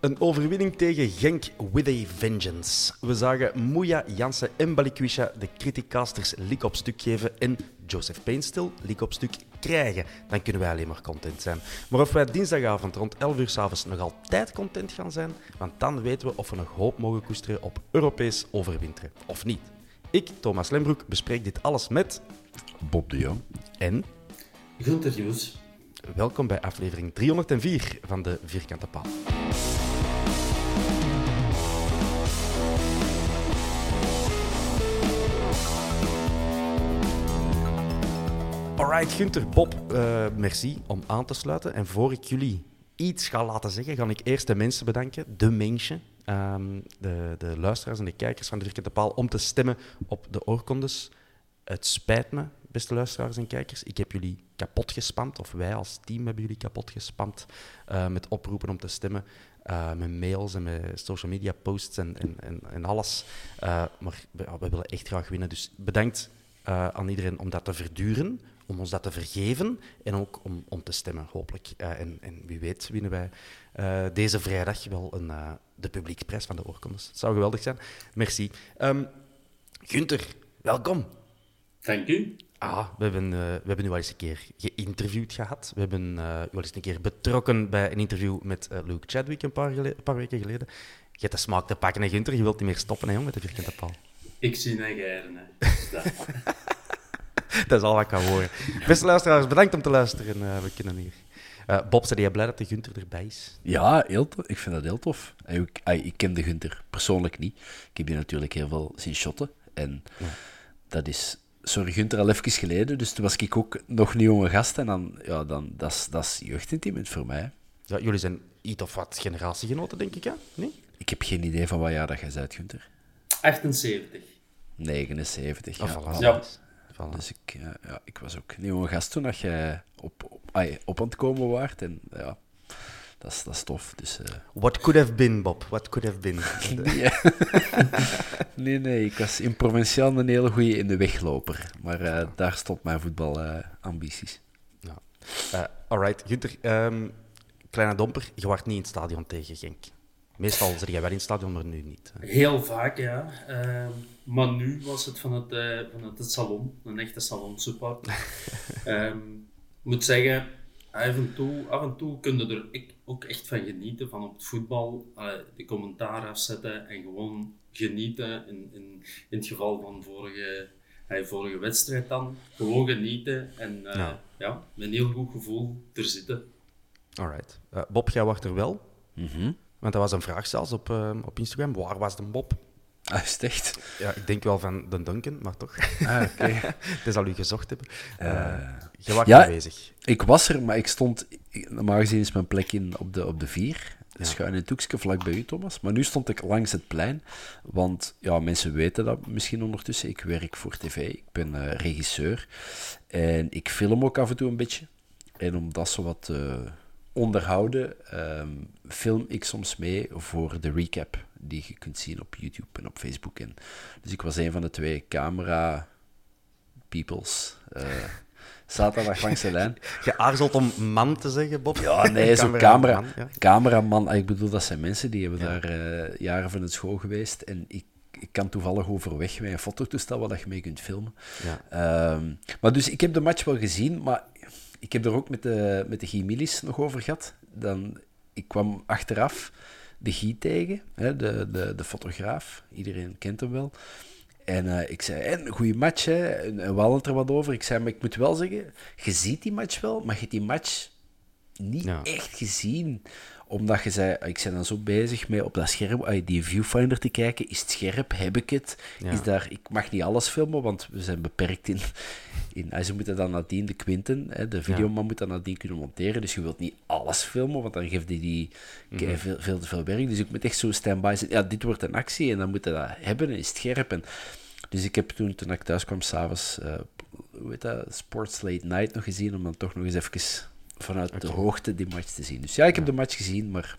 Een overwinning tegen Genk with a vengeance. We zagen Mouya Jansen en Balikwisha de criticasters lik op stuk geven en Joseph Painstil lik op stuk krijgen. Dan kunnen wij alleen maar content zijn. Maar of wij dinsdagavond rond 11 uur s'avonds nog altijd content gaan zijn, want dan weten we of we nog hoop mogen koesteren op Europees overwinteren. Of niet. Ik, Thomas Lembroek, bespreek dit alles met Bob de Jong. en Gunther Hughes. welkom bij aflevering 304 van de Vierkante Paal. Alright, Gunther, Bob, eh, merci om aan te sluiten. En voor ik jullie iets ga laten zeggen, ga ik eerst de mensen bedanken, de mensen, ehm, de, de luisteraars en de kijkers van de Vierkante Paal, om te stemmen op de oorkondes. Het spijt me, beste luisteraars en kijkers. Ik heb jullie kapot gespamd, of wij als team hebben jullie kapot gespamd, eh, met oproepen om te stemmen. eh, met mails en met social media posts en, en, en, alles. Maar we, we willen echt graag winnen. Dus bedankt aan iedereen om dat te verduren, om ons dat te vergeven en ook om, om te stemmen, hopelijk. Eh, en, en wie weet winnen wij eh, deze vrijdag wel een, eh, de publieksprijs van de oorkondes. Het zou geweldig zijn. Merci. Ehm Gunther, welkom. Dank u. Ah, we hebben, we hebben u al eens een keer geïnterviewd gehad. We hebben u al eens een keer betrokken bij een interview met Luke Chadwick een paar, gele- een paar weken geleden. Je hebt de smaak te pakken, hè, Gunther. Je wilt niet meer stoppen, hè, jong, met de vierkante paal. Ik zie naar geiren. hè. Dat. Is al wat ik kan horen. Beste luisteraars, bedankt om te luisteren. Eh, we kunnen hier. Eh, Bob, zei jij blij dat de Gunther erbij is? Ja, heel tof. ik vind dat heel tof. En Ik, ik ken de Gunther persoonlijk niet. Ik heb die natuurlijk heel veel zien shotten. En dat is, sorry Gunther, al even geleden. Dus toen was ik ook nog een jonge gast. En dan, ja, dan, dat is, dat is jeugdintimate voor mij. Ja, jullie zijn iets of wat generatiegenoten, denk ik, hè? Nee? Ik heb geen idee van wat jaar dat jij bent, Gunther. 78. 79. Ja, Oh, voilà. Ja. Voilà. Dus ik, ja, ja, ik was ook een jonge gast toen dat jij op, op, aan het komen waart. En ja, dat is, dat is tof. Dus, eh, What could have been, Bob? What could have been? Nee. nee, nee, ik was in Provinciaal een hele goede in de wegloper. Maar eh, daar stond mijn voetbalambities. Ja. Eh, alright, Gunther, ehm, kleine domper, je waart niet in het stadion tegen Genk. Meestal zit jij wel in het stadion, maar nu niet. hè. Heel vaak, ja. Ehm, maar nu was het vanuit, eh vanuit het salon, een echte salonsupport. Ehm ik moet zeggen, af en toe, af en toe kun je er ik ook echt van genieten, van op het voetbal, eh, de commentaar afzetten en gewoon genieten. In, in, in het geval van vorige, eh, vorige wedstrijd dan, gewoon genieten en eh, Ja. ja. met een heel goed gevoel er zitten. Alright. Eh, Bob, jij wacht er wel? Mhm. Want dat was een vraag zelfs op, eh, op Instagram. Waar was de Bob? Ah, is het echt? Ja, ik denk wel van de Duncan, maar toch. Ah, oké. Het zal u gezocht hebben. Eh, je was ja. aanwezig. Ik was er, maar ik stond... Normaal gezien is mijn plek in, op, de, op de vier. Schuin in het hoekje, vlak bij u, Thomas. Maar nu stond ik langs het plein. Want ja, mensen weten dat misschien ondertussen. Ik werk voor tv. Ik ben eh, regisseur. En ik film ook af en toe een beetje. En om dat zo wat... eh, onderhouden ehm, film ik soms mee voor de recap die je kunt zien op YouTube en op Facebook. En, dus ik was een van de twee camera peoples. Uh, zaterdag langs de lijn. Je aarzelt om man te zeggen, Bob? Ja, nee, zo'n camera, ja. cameraman. Ah, ik bedoel, dat zijn mensen die hebben daar uh, jaren van het school geweest. En ik, ik kan toevallig overweg met een fototoestel waar je mee kunt filmen. Ja. Um, maar dus ik heb de match wel gezien, maar ik heb er ook met de, met de Gimilis nog over gehad. Dan, ik kwam achteraf de Guy tegen, hè, de, de, de fotograaf. Iedereen kent hem wel. En uh, ik zei, een goede match, hè. En, en we hadden het er wat over. Ik zei, maar ik moet wel zeggen, je ziet die match wel, maar je hebt die match niet ja. echt gezien omdat je zei, ik ben dan zo bezig met op dat scherm, die viewfinder te kijken, is het scherp, heb ik het? Ja. Is daar, ik mag niet alles filmen, want we zijn beperkt in... in ze moeten dan nadien, de Quinten, hè, de videoman ja. moet dan nadien kunnen monteren, dus je wilt niet alles filmen, want dan geeft die, die mm -hmm. veel, veel te veel werk. Dus ik moet echt zo stand-by zijn. Ja, dit wordt een actie en dan moet je dat hebben en is het scherp. En, dus ik heb toen, toen ik thuis kwam, s'avonds, uh, hoe heet dat, Sports Late Night nog gezien, om dan toch nog eens even vanuit okay. de hoogte die match te zien. Dus ja, ik heb ja. de match gezien, maar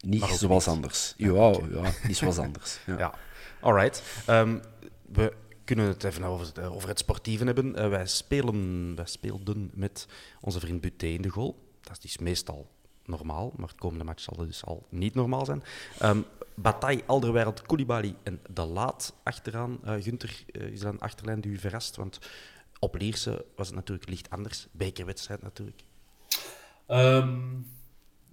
niet maar zoals niet. anders. Ja, ja, okay. ja, niet zoals anders. Ja, ja. alright. Um, we kunnen het even over het, over het sportieve hebben. Uh, wij, spelen, wij speelden met onze vriend Buté in de goal. Dat is dus meestal normaal, maar het komende match zal dus al niet normaal zijn. Um, Bataille, Alderweireld, Koulibaly en De Laat achteraan. Uh, Gunther uh, is dan achterlijn die u verrast, want op Lierse was het natuurlijk licht anders. Bekerwedstrijd natuurlijk. Um,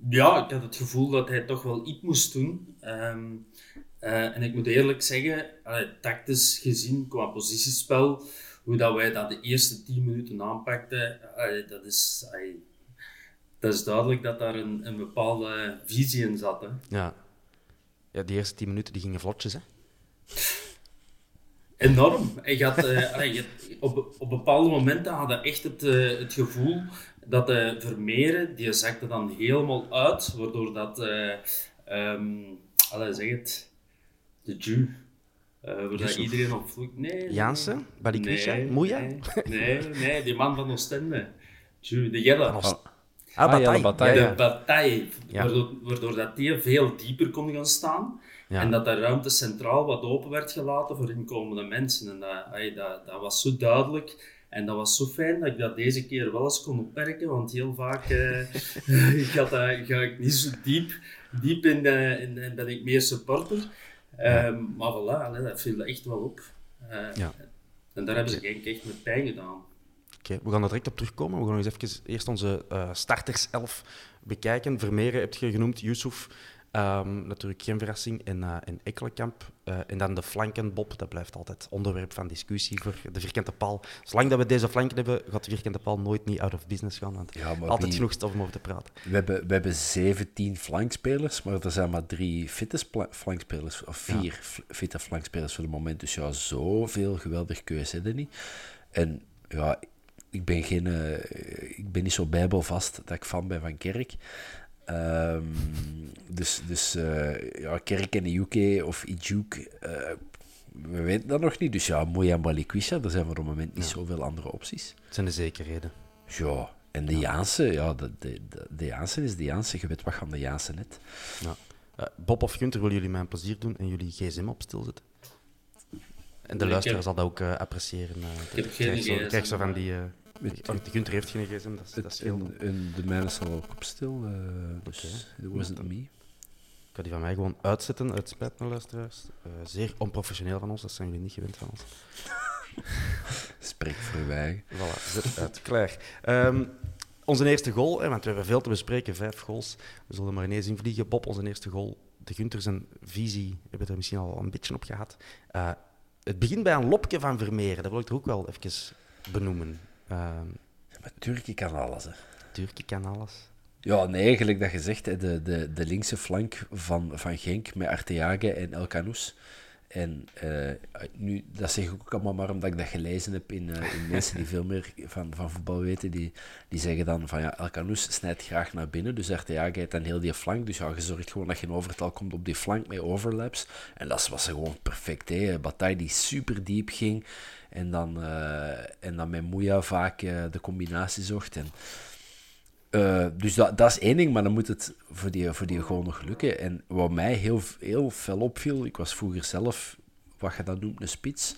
ja, ik had het gevoel dat hij toch wel iets moest doen. Um, uh, en ik moet eerlijk zeggen, tactisch gezien, qua positiespel, hoe dat wij dat de eerste tien minuten aanpakten, dat, is, dat is duidelijk dat daar een, een bepaalde visie in zat. Hè. Ja. ja, die eerste tien minuten die gingen vlotjes, hè? Enorm. Je had, je, op, op bepaalde momenten had je echt het, uh, het gevoel dat de uh, Vermeeren, die zakte dan helemaal uit, waardoor dat, uh, um, allee, zeg het, de Jew, waar dat iedereen op vloekt. Nee, Jansen? Balikwisha? Nee, Moeja? Nee, nee, nee, die man van Oostende. Jew, de Jelle. Ah, ah, Bataille. Bataille. De Bataille, ja. waardoor, waardoor dat die veel dieper kon gaan staan. Ja. En dat de ruimte centraal wat open werd gelaten voor inkomende mensen. En dat, ay, dat, dat was zo duidelijk. En dat was zo fijn dat ik dat deze keer wel eens kon opmerken, want heel vaak ga, dat, ga, ik niet zo diep, diep in, uh, in, in ben ik meer supporter. Ja. Um, maar voilà, allee, dat viel echt wel op. Uh, ja. En daar hebben ze geen echt met pijn gedaan. Oké, okay, we gaan er direct op terugkomen. We gaan eens even eerst onze starterself bekijken. Vermeeren heb je genoemd, Yusuf. Um, natuurlijk geen verrassing. En, uh, en Ekkelenkamp. Uh, en dan de flankenbob. Dat blijft altijd onderwerp van discussie voor de vierkante paal. Zolang dat we deze flanken hebben, gaat de vierkante paal nooit niet out of business gaan. Want ja, altijd die... genoeg stof om over te praten. We hebben, we hebben 17 flankspelers, maar er zijn maar drie fitte flankspelers. Of vier ja. fitte flankspelers voor het moment. Dus ja, zoveel geweldig keuze hebben niet. En ja, ik ben, geen, uh, ik ben niet zo bijbelvast dat ik fan ben van Kerk. Um, dus dus uh, ja, Kerk in de UK of Ijuk, uh, we weten dat nog niet. Dus ja, Moya Balikwisha, er zijn voor het moment niet ja. zoveel andere opties. Het zijn de zekerheden. Ja, en de ja. Jaanse, ja, de, de, de, de Jaanse is de Jaanse. Je weet wat gaan de Jaanse net. Ja. Uh, Bob of Gunther, willen jullie mij een plezier doen en jullie gsm op stilzetten? En de nee, luisteraar heb... zal dat ook appreciëren. ik heb geen gsm. Krijg zo van die... Oh, de Gunther heeft geen gsm, dat het, dat is heel en, en de mijne staat ook op stil, uh, dus okay. it wasn't me. Ik ga die van mij gewoon uitzetten, uit spijt naar luisteraars. Uh, zeer onprofessioneel van ons, dat zijn jullie niet gewend van ons. Spreek voor wij. Voilà, zet uit, klaar. Um, onze eerste goal, hè, want we hebben veel te bespreken, vijf goals. We zullen maar ineens invliegen. Bob, onze eerste goal. De Gunther zijn visie hebben we er misschien al een beetje op gehad. Uh, het begint bij een lopje van Vermeeren, dat wil ik er ook wel even benoemen. Uh, maar Turkije kan alles, hè. Turkije kan alles. Ja, nee, eigenlijk dat je zegt, hè, de, de, de linkse flank van, van Genk met Arteaga en El Canous. En uh, nu, dat zeg ik ook allemaal maar omdat ik dat gelezen heb in, uh, in mensen die veel meer van, van voetbal weten. Die, die zeggen dan van ja, El Canous snijdt graag naar binnen. Dus Arteaga heeft dan heel die flank. Dus ja, je zorgt gewoon dat je een overtal komt op die flank met overlaps. En dat was gewoon perfect. Hè. Bataille die super diep ging. En dan, uh, en dan met Moeja vaak uh, de combinatie zocht. En Uh, dus dat, dat is één ding, maar dan moet het voor die, voor die gewoon nog lukken. En wat mij heel, heel fel opviel, ik was vroeger zelf, wat je dat noemt, een spits,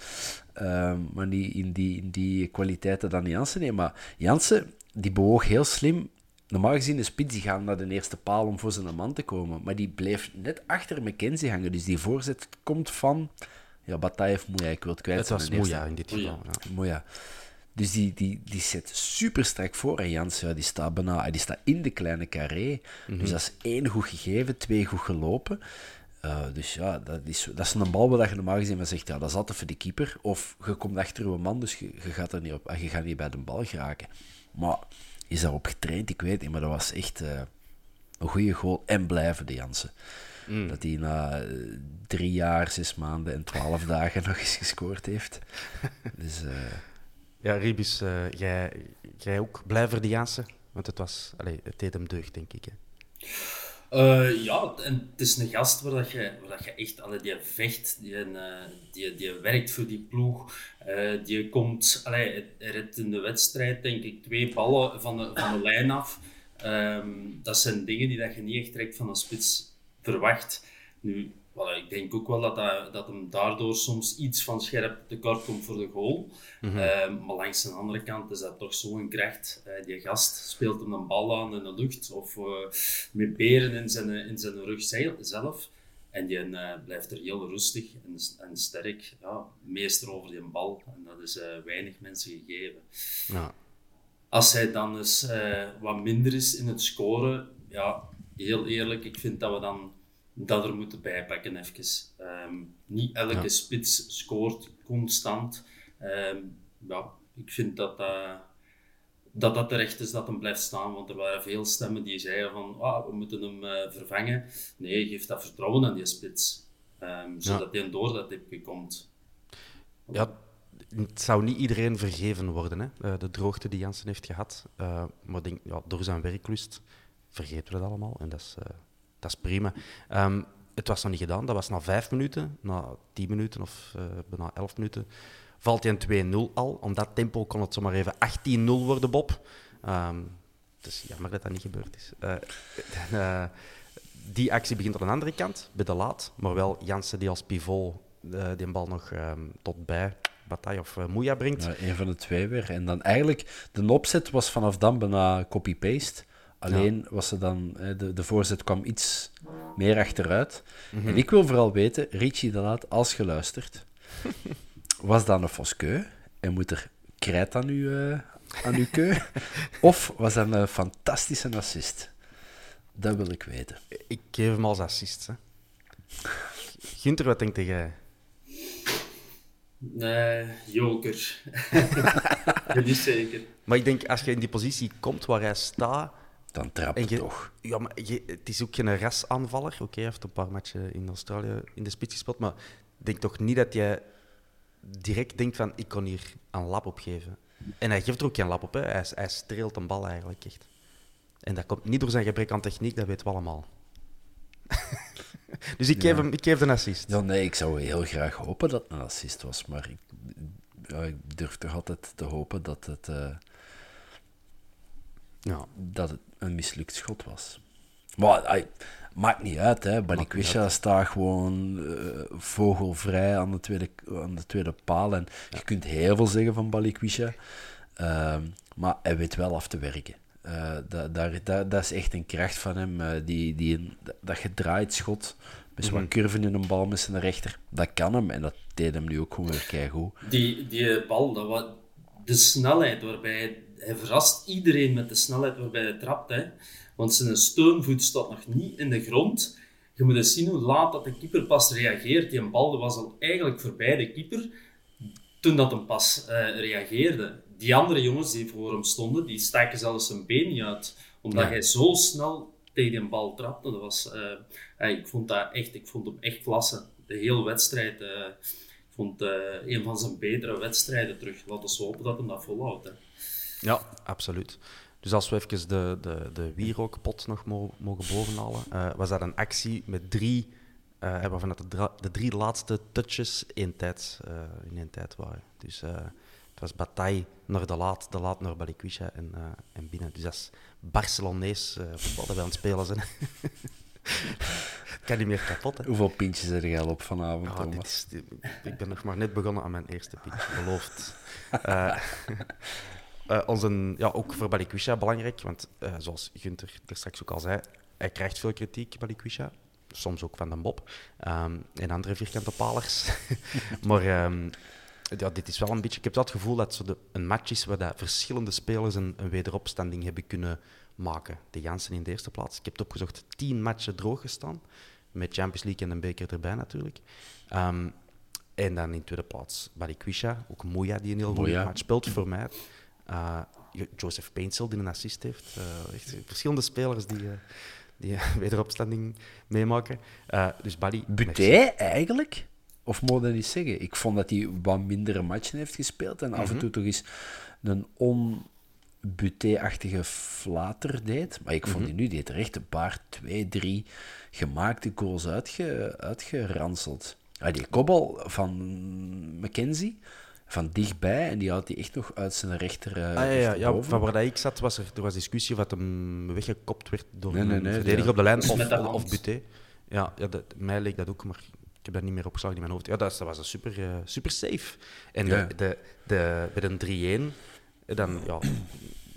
uh, maar niet in die, in die kwaliteiten dan Jansen. Nee, maar Jansen, die bewoog heel slim. Normaal gezien, de spits die gaan naar de eerste paal om voor zijn man te komen, maar die bleef net achter McKenzie hangen. Dus die voorzet komt van ja, Bataille Moeja, ik wil het kwijt. Het was Moeja in dit geval. Moeja. Dus die, die, die zit super sterk voor. En Jans, ja, die, staat bijna, die staat in de kleine carré. Dus mhm. dat is één goed gegeven, twee goed gelopen. Uh, dus ja, dat is, dat is een bal waar je normaal gezien van zegt, ja, dat is altijd voor de keeper. Of je komt achter je man, dus je, je, gaat er niet op, je gaat niet bij de bal geraken. Maar is daarop getraind? Ik weet niet, maar dat was echt uh, een goede goal. En blijven, de Jansen. Mm. Dat hij na eh, drie jaar, zes maanden en twaalf dagen nog eens gescoord heeft. Dus... Uh, ja, Ribus, uh, jij, jij ook blij verdiaanse? Want het, was, allez, het deed hem deugd, denk ik. Hè? Uh, ja, en het is een gast waar, dat je, waar dat je echt allee, die vecht, die, uh, die, die werkt voor die ploeg. Uh, die komt, allee, redt in de wedstrijd, denk ik, twee ballen van de, van de lijn af. Um, dat zijn dingen die dat je niet echt direct van een spits verwacht. Nu, well, ik denk ook wel dat, dat, dat hem daardoor soms iets van scherp tekort komt voor de goal. Mm maar langs de andere kant is dat toch zo'n kracht. Uh, die gast speelt hem een bal aan in de lucht of uh, met beren in zijn, in zijn rug zelf. En die uh, blijft er heel rustig en, en sterk. Ja, meester over die bal. En dat is weinig mensen gegeven. Ja. Als hij dan eens wat minder is in het scoren, ja, heel eerlijk, ik vind dat we dan dat er moeten bijpakken even. Um, niet elke spits scoort constant. Um, ja, ik vind dat, uh, dat dat terecht is dat hem blijft staan, want er waren veel stemmen die zeiden van ah, we moeten hem uh, vervangen. Nee, geef dat vertrouwen aan die spits, um, zodat hij door dat dipje komt. Ja, het zou niet iedereen vergeven worden, hè? Uh, de droogte die Jansen heeft gehad. maar denk, ja, door zijn werklust vergeten we dat allemaal. En dat is, dat is prima. Um, het was nog niet gedaan. Dat was na vijf minuten, na tien minuten of uh, bijna elf minuten, valt hij een 2-0 al. Om dat tempo kon het zomaar even 18-0 worden, Bob. Um, het is jammer dat dat niet gebeurd is. Uh, uh, die actie begint aan de andere kant, bij de laat. Maar wel Jansen die als pivot die bal nog um, tot bij Bataille of Moeja brengt. Ja, een van de twee weer. En dan eigenlijk, de opzet was vanaf dan bijna copy-paste. Alleen was ze dan, de, de voorzet kwam iets meer achteruit. Mhm. En ik wil vooral weten, Richie de Laat, als geluisterd, was dat een foskeu en moet er krijt aan uw, uh, aan uw keu? of was dat een fantastische assist? Dat wil ik weten. Ik geef hem als assist. Hè. Ginter, wat denkt jij? Nee, joker. dat is zeker. Maar ik denk, als je in die positie komt waar hij staat, dan trapt je toch. Ja, maar het is ook geen rasaanvaller. Oké, hij heeft een paar matchen in Australië in de spits gespeeld, maar ik denk toch niet dat jij direct denkt van ik kan hier een lap op geven. En hij geeft er ook geen lap op, hè. Hij, hij streelt een bal eigenlijk echt. En dat komt niet door zijn gebrek aan techniek, dat weten we allemaal. dus ik geef, hem, ik geef een assist. Ja, nee, ik zou heel graag hopen dat het een assist was, maar ik, ja, ik durf toch altijd te hopen dat het... Uh ja. dat het een mislukt schot was. Maar maakt niet uit, hè. Balikwisha staat gewoon uh, vogelvrij aan de, tweede, aan de tweede paal. En je kunt heel veel zeggen van Balikwisha, uh, maar hij weet wel af te werken. Uh, dat, daar, dat, dat is echt een kracht van hem. Uh, die, die, dat gedraaid schot met zo'n mm curve in een bal met zijn rechter, dat kan hem. En dat deed hem nu ook gewoon weer keigoed. Die, die bal, dat was de snelheid waarbij hij verrast iedereen met de snelheid waarbij hij trapt. Hè. Want zijn steunvoet staat nog niet in de grond. Je moet eens zien hoe laat dat de keeper pas reageert. Die bal was al eigenlijk voorbij de keeper toen dat hem pas uh, reageerde. Die andere jongens die voor hem stonden, die staken zelfs zijn been niet uit. Omdat hij zo snel tegen die bal trapte. Dat was, uh, ik vond dat echt, ik vond hem echt klasse. De hele wedstrijd. Uh, ik vond een van zijn betere wedstrijden terug. Laten we hopen dat hij dat volhoudt. Hè. Ja, absoluut. Dus als we even de, de, de wierookpot nog mogen bovenhalen, uh, was dat een actie met drie, uh, waarvan het de, de, drie laatste touches in, tijd, uh, in één tijd waren. Dus Het was bataille naar de laat, de laat naar Balikwisha en, uh, en binnen. Dus dat is Barcelonees uh, voetbal dat wij aan het spelen zijn. kan niet meer kapot. Hè. Hoeveel pintjes je al op vanavond, Ja, Thomas? dit is, dit- ik ben nog maar net begonnen aan mijn eerste pitch, beloofd. Eh, onze, ja, ook voor Balikwisha belangrijk, want eh, zoals Gunther er straks ook al zei, hij krijgt veel kritiek, Balikwisha. Soms ook van de Bob ehm, en andere vierkante palers. maar ehm, ja, dit is wel een beetje... Ik heb het gevoel dat het zo de, een match is waar dat verschillende spelers een, een wederopstanding hebben kunnen maken. De Jansen in de eerste plaats. Ik heb het opgezocht, tien matchen droog gestaan. Met Champions League en een beker erbij natuurlijk. Ehm, en dan in tweede plaats Balikwisha, ook Moya die een heel goede match speelt voor mij. Jo- Joseph Paintsel die een assist heeft. Eh, echt verschillende spelers die, eh, die wederopstanding meemaken. Eh, dus Bali... Buté eigenlijk? Of moet dat niet zeggen? Ik vond dat hij wat mindere matchen heeft gespeeld en af en toe toch eens een on-Buté-achtige flater deed. Maar ik vond die nu deed er echt een paar, twee, drie gemaakte goals uitge, uitgeranseld. Ah, die kopbal van McKenzie, van dichtbij, en die had hij echt nog uit zijn rechter. eh, Ah, ja, ja, ja, van waar dat ik zat, was er, er was discussie of dat hem weggekopt werd door Nee, nee, een verdediger ja. op de lijn Dus of, de Buté. Ja, ja dat, mij leek dat ook, maar ik heb dat niet meer opgeslagen in mijn hoofd. Ja, dat, was een super, eh, super safe. En Ja. de, de, de, bij een 3-1, eh, dan, ja,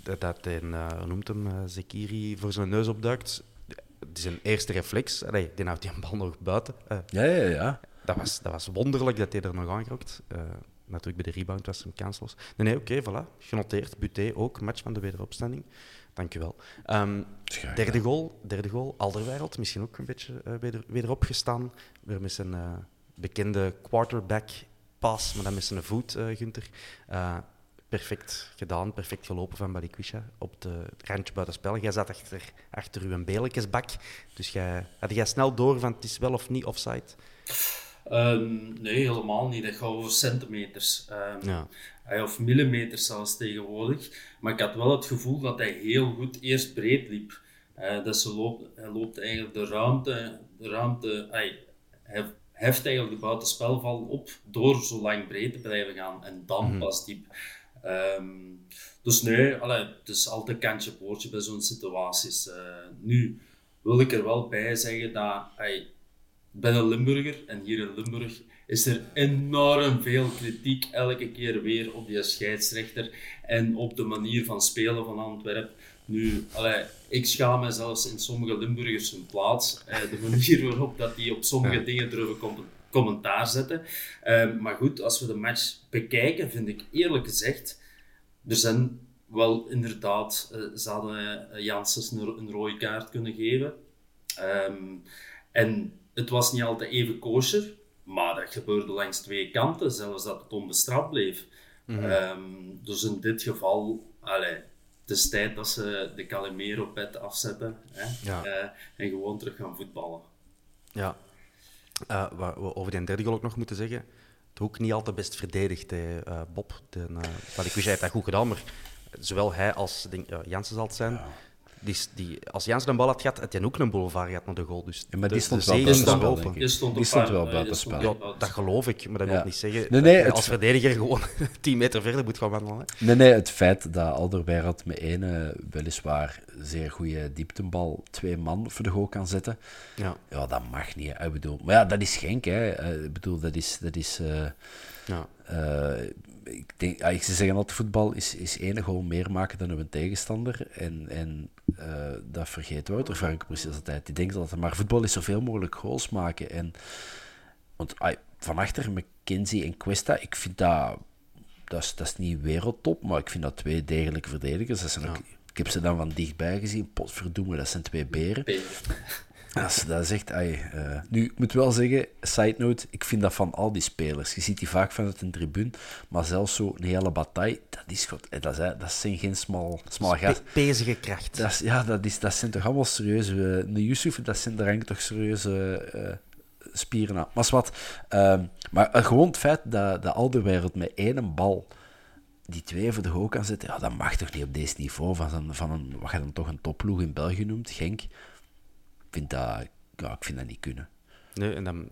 dat, dat een, hoe noemt hem, Zekiri voor zijn neus opduikt. Het is een eerste reflex. Allee, die houdt die een bal nog buiten. Eh, Ja, ja, ja. dat was, dat was wonderlijk dat hij er nog aangerokt. Eh natuurlijk, bij de rebound was hem kansloos. Nee, nee, oké, voilà. Genoteerd. Buté ook, match van de wederopstanding. Dank u wel. Ehm, Schaar, derde, goal, derde goal, Alderweireld. Misschien ook een beetje eh, weder, weer opgestaan. Weer met zijn eh, bekende quarterback pass, maar dan met zijn voet, eh Gunther. Perfect gedaan, perfect gelopen van Balikwisha op de het randje buitenspel. Jij zat achter, achter uw beeltjesbak, dus jij, had jij snel door van het is wel of niet offside? Ehm, nee, helemaal niet. Dat gaat over centimeters. Ehm, Ja. hij- Of millimeters zelfs tegenwoordig. Maar ik had wel het gevoel dat hij heel goed eerst breed liep. Eh, dat ze loopt, hij loopt eigenlijk de ruimte... De ruimte hij heft eigenlijk de buitenspelval op door zo lang breed te blijven gaan. En dan pas diep. Ehm, dus nee, allee, het is altijd kantje boordje bij zo'n situaties. Eh, nu wil ik er wel bij zeggen dat... hij ben een Limburger en hier in Limburg is er enorm veel kritiek elke keer weer op die scheidsrechter en op de manier van spelen van Antwerpen. Nu, allee, ik schaam me zelfs in sommige Limburgers hun plaats. Eh, de manier waarop dat die op sommige dingen durven com- commentaar zetten. Eh, maar goed, als we de match bekijken, vind ik eerlijk gezegd, er zijn wel inderdaad, eh, ze hadden eh, Janssens een, een rode kaart kunnen geven. Ehm, en het was niet altijd even kosher, maar dat gebeurde langs twee kanten, zelfs dat het onbestraft bleef. Ehm, dus in dit geval, allee, het is tijd dat ze de Calimero-pet afzetten hè, Ja. eh, en gewoon terug gaan voetballen. Ja. Eh, wat we over die derde goal ook nog moeten zeggen. Het ook niet altijd best verdedigd, hè, eh, Bob. De, uh, Balikwisha heeft dat goed gedaan, maar zowel hij als denk, ja, Jansen zal het zijn. Die, als Jansen een bal had gehad, had hij ook een boulevard gehad naar de goal. Dus Ja, maar die stond de wel buitenspel, denk stond Die stond wel eh, buitenspel. Ja, dat geloof ik, maar dat Ja. wil niet zeggen Nee, dat nee, het- als verdediger gewoon 10 meter verder moet gaan wandelen. Hè. Nee, nee, het feit dat Alderweireld met ene weliswaar zeer goede dieptebal twee man voor de goal kan zetten, Ja. ja, dat mag niet. hè. Ik bedoel, maar ja, dat is Genk, hè. Eh, Ik bedoel, dat is... Dat is eh, Ja. eh, ik denk, ja, ze zeggen altijd, voetbal is, is één goal meer maken dan een tegenstander. En, en eh, dat vergeet Wouter Frank precies altijd. Die denkt altijd, maar voetbal is zoveel mogelijk goals maken. En, want van achter McKenzie en Questa, ik vind dat... Dat is, dat is niet wereldtop, maar ik vind dat twee degelijke verdedigers. Dat zijn ook, ik heb ze dan van dichtbij gezien. Potverdoemen, dat zijn twee beren. Dat is, dat is echt... ai, eh, nu, ik moet wel zeggen, side note, ik vind dat van al die spelers. Je ziet die vaak vanuit een tribune, maar zelfs zo een hele bataille, dat is goed. eh, Dat, is, dat zijn geen smal, smal gat. Pezige kracht. Dat, is, ja, dat, is, dat zijn toch allemaal serieuze... Uh, de Yusuf, dat zijn er eigenlijk toch serieuze eh, spieren aan. Maar wat. ehm, maar eh, gewoon het feit dat, dat Alderweireld met één bal die twee voor de goal kan zetten, ja, dat mag toch niet op deze niveau van, een, van een, wat je dan toch een topploeg in België noemt, Genk. Ik vind dat, ja, ik vind dat niet kunnen. Nee, en dan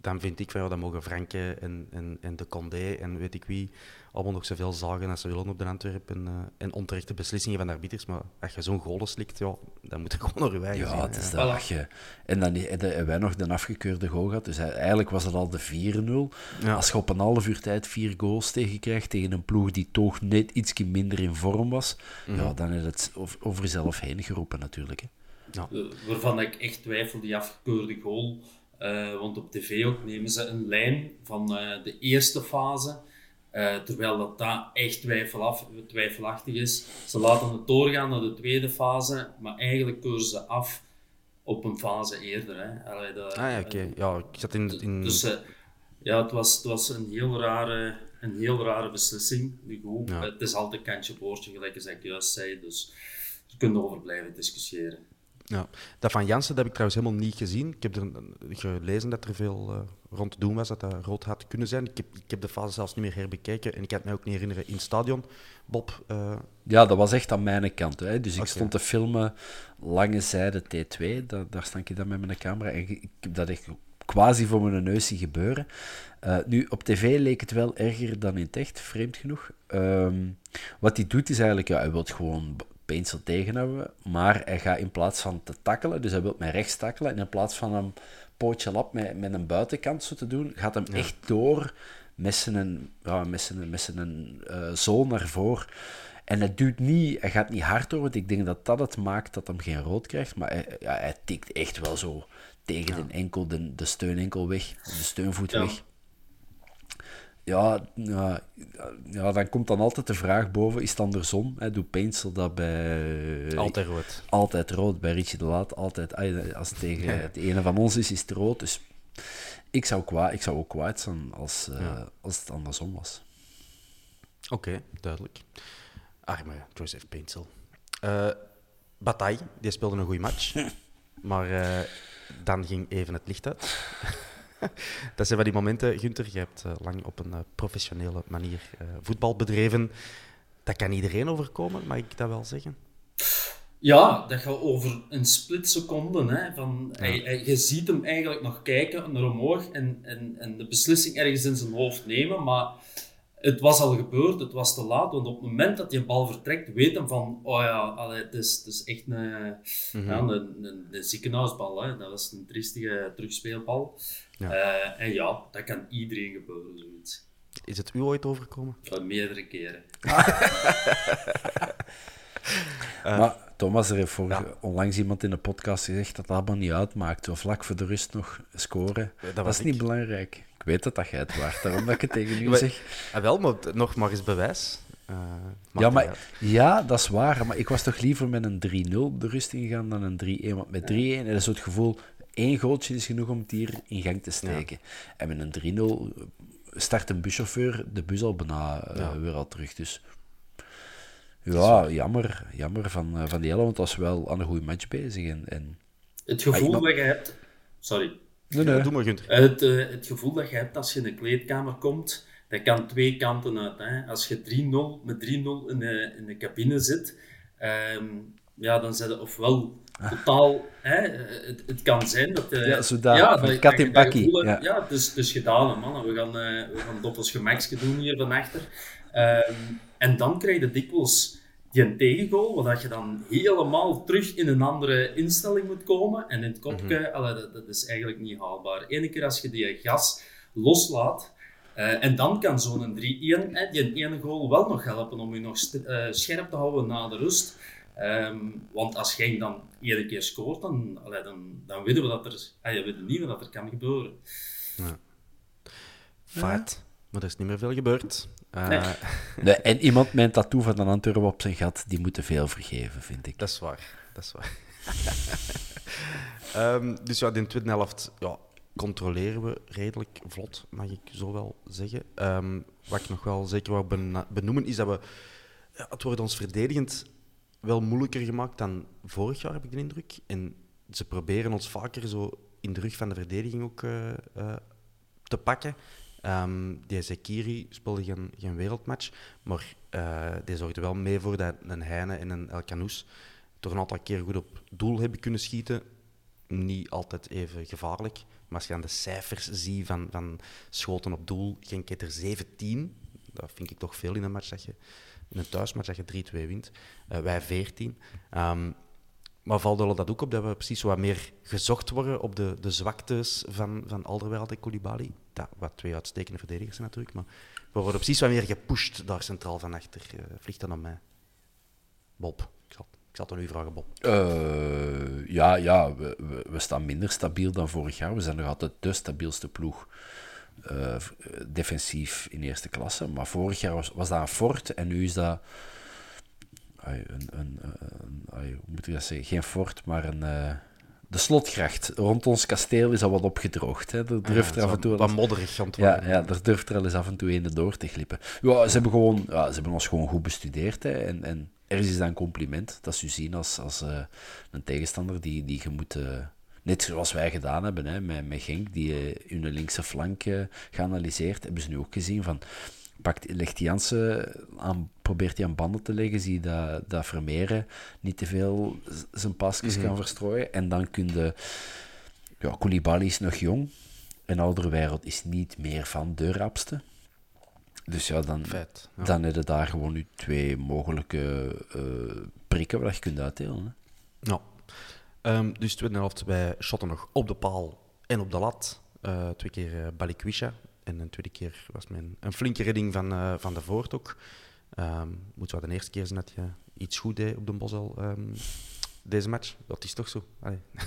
dan vind ik van ja, dan mogen Franke en, en, en de Condé en weet ik wie allemaal nog zoveel zagen als ze willen op de Antwerpen en, uh, en onterechte beslissingen van de arbiters. Maar als je zo'n goal slikt, ja, dan moet je gewoon naar je eigen Ja, zien, het is hè. dat je... En dan hebben wij nog de afgekeurde goal gehad. Dus eigenlijk was het al de 4-0. Ja. Als je op een half uur tijd vier goals tegen krijgt tegen een ploeg die toch net iets minder in vorm was, Mhm. ja, dan is het over, over jezelf heen geroepen natuurlijk. Hè. Eh, waarvan ik echt twijfel, die afgekeurde goal. Eh, want op tv ook nemen ze een lijn van eh, de eerste fase. terwijl dat daar echt twijfelaf, twijfelachtig is. Ze laten het doorgaan naar de tweede fase, maar eigenlijk keuren ze af op een fase eerder. Hè. Allee, dat- Ah ja, oké. Ja, ik zat in... in... Dus ja, het was, het was een, heel rare, een heel rare beslissing. Die. Ja. Het is altijd kantje boordje, gelijk als ik juist zei. Dus we kunnen over blijven discussiëren. Ja. Dat van Jansen dat heb ik trouwens helemaal niet gezien. Ik heb er gelezen dat er veel eh, rond te doen was, dat dat rood had kunnen zijn. Ik heb, ik heb de fase zelfs niet meer herbekeken en ik kan het mij ook niet herinneren in het stadion. Bob, eh, Ja, dat was echt aan mijn kant. Hè. Dus ik stond te filmen lange zijde T2. Da- daar stond ik dan met mijn camera. En ik heb dat echt quasi voor mijn neus zien gebeuren. Eh, nu, op tv leek het wel erger dan in het echt, vreemd genoeg. Ehm, wat hij doet is eigenlijk, ja, hij wil gewoon B- Peensel tegenhouden, maar hij gaat in plaats van te tackelen, dus hij wil met rechts tackelen, en in plaats van een pootje lap met, met een buitenkant zo te doen, gaat hem echt door met zijn, ja, met zijn, met zijn eh, zool naar voren. En hij duwt niet, hij gaat niet hard door, want ik denk dat dat het maakt dat hem geen rood krijgt, maar hij, ja, hij tikt echt wel zo tegen de enkel, de, de steunenkel weg, de steunvoet weg. Ja, ja, ja, dan komt dan altijd de vraag boven, is het andersom? Hè? Doet Peensel dat bij... altijd rood. Altijd rood, bij Richie de Laat, altijd... Als het tegen het ene van ons is, is het rood. Dus ik zou, kwaad, ik zou ook kwaad zijn als, eh, als het andersom was. Oké, duidelijk. Arme Joseph Peensel. Eh Bataille, die speelde een goede match. maar eh, dan ging even het licht uit. dat zijn van die momenten, Gunther, je hebt eh, lang op een eh, professionele manier eh, voetbal bedreven. Dat kan iedereen overkomen, mag ik dat wel zeggen? Ja, dat gaat over een split seconde. Hè, van, hij, hij- je ziet hem eigenlijk nog kijken naar omhoog en, en, en de beslissing ergens in zijn hoofd nemen, maar het was al gebeurd, het was te laat, want op het moment dat die bal vertrekt, weet hem van, oh ja, allee, het, is, het is echt een, ja, een, een, een ziekenhuisbal. Hè. Dat was een triestige terugspeelbal. Ja. Eh, en ja, dat kan iedereen gebeuren, zoiets. Is het u ooit overkomen? Ja, meerdere keren. maar Thomas, er heeft vorige- onlangs iemand in de podcast gezegd dat dat allemaal niet uitmaakt. Zo vlak voor de rust nog scoren. dat is niet belangrijk. Ik weet dat dat jij het waard, daarom dat ik het tegen u Maar- zeg. Ah, wel, maar nog maar eens bewijs. Eh, Ja, maar, ja, dat is waar. Maar ik was toch liever met een 3-0 de rust ingegaan dan een 3-1. Want met 3-1 is zo het gevoel, één goaltje is genoeg om het hier in gang te steken. En met een 3-0 start een buschauffeur de bus al bijna eh, Ja. weer al terug. Dus ja, jammer, jammer van, eh, van die hele, want dat was wel aan een goede match bezig. En, en... Het gevoel Ah, dat je hebt... Sorry. Nee, Ja, nee. doe maar, Gunther. Het, eh, het gevoel dat je hebt als je in de kleedkamer komt, dat kan twee kanten uit. Hè. Als je 3-0 met 3-0 in de, in de cabine zit, ehm, ja, dan zijn het ofwel totaal... Hè, het, het kan zijn dat... eh, Ja, van kat in dat bakkie, ja. ja, het is, het is gedaan, man. We gaan, eh we gaan doppels gemaksje doen hier van achter. Ehm, en dan krijg je dikwijls die een tegengoal, waar dat je dan helemaal terug in een andere instelling moet komen. En in het kopje, allee, dat, dat is eigenlijk niet haalbaar. Eén keer als je die gas loslaat, eh, en dan kan zo'n 3-1, hè, die ene goal, wel nog helpen om je nog scherp te houden na de rust. Ehm, want als jij dan iedere keer scoort, dan, allee, dan, dan weten we dat er, ah, je weet niet wat er kan gebeuren. Feit. Maar er is niet meer veel gebeurd. Eh, Nee. Nee, en iemand met een tattoo van een Antwerpen op zijn gat, die moeten veel vergeven, vind ik. Dat is waar. Dat is waar. Ehm, dus ja, in de tweede helft ja, controleren we redelijk vlot, mag ik zo wel zeggen. Ehm, wat ik nog wel zeker wou benoemen, is dat we... Ja, het wordt ons verdedigend wel moeilijker gemaakt dan vorig jaar, heb ik de indruk. En ze proberen ons vaker zo in de rug van de verdediging ook eh, eh, te pakken. Ehm, die Zekiri speelde geen, geen wereldmatch, maar eh, die zorgde wel mee voor dat een Heine en een El Canoes toch een aantal keer goed op doel hebben kunnen schieten. Niet altijd even gevaarlijk. Maar als je dan de cijfers ziet van, van schoten op doel, Genk heeft er 17. Dat vind ik toch veel in een match dat je in een thuismatch dat je 3-2 wint. Uh, wij 14. Um, maar valt dat ook op dat we precies wat meer gezocht worden op de, de zwaktes van, van Alderweireld en Koulibaly? Dat, wat twee uitstekende verdedigers zijn natuurlijk, maar we worden precies wat meer gepusht daar centraal van achter. Uh, vliegt dan op mij. Bob, ik zal, ik zal het aan u vragen, Bob. Uh, ja, ja we, we, we, staan minder stabiel dan vorig jaar. We zijn nog altijd de stabielste ploeg. Uh, defensief in eerste klasse. Maar vorig jaar was, was dat een fort en nu is dat een, een, hoe moet ik dat zeggen? Geen fort, maar een, uh, de slotgracht. Rond ons kasteel is al wat opgedroogd. Hè. Er durft er af en toe... Wat modderig aan ja, ja, er durft er al eens af en toe een door te glippen. Ja, ze, hebben gewoon, ja, ze hebben ons gewoon goed bestudeerd. Hè. En, en er is dan een compliment dat ze zien als, als uh, een tegenstander die, die je moet... Uh, net zoals wij gedaan hebben hè, met, met Genk, die hun linkse flank geanalyseerd, hebben ze nu ook gezien van pakt, legt Jansen aan, probeert hij aan banden te leggen, zie je dat, dat Vermeeren niet te veel zijn pasjes mm kan verstrooien. En dan kun je... Ja, Koulibaly is nog jong. En oudere wereld is niet meer van de rapste. Dus ja, dan, Feit, dan heb je daar gewoon nu twee mogelijke uh, prikken waar je kunt uitdelen. Hè. Ja. Um, dus tweede helft bij shotten nog op de paal en op de lat. Uh, twee keer uh, Balikwisha, en een tweede keer was mijn een flinke redding van, uh, van de Voort ook. Um, moet wel de eerste keer zijn dat je iets goed deed op de Bosel um, deze match. Dat is toch zo.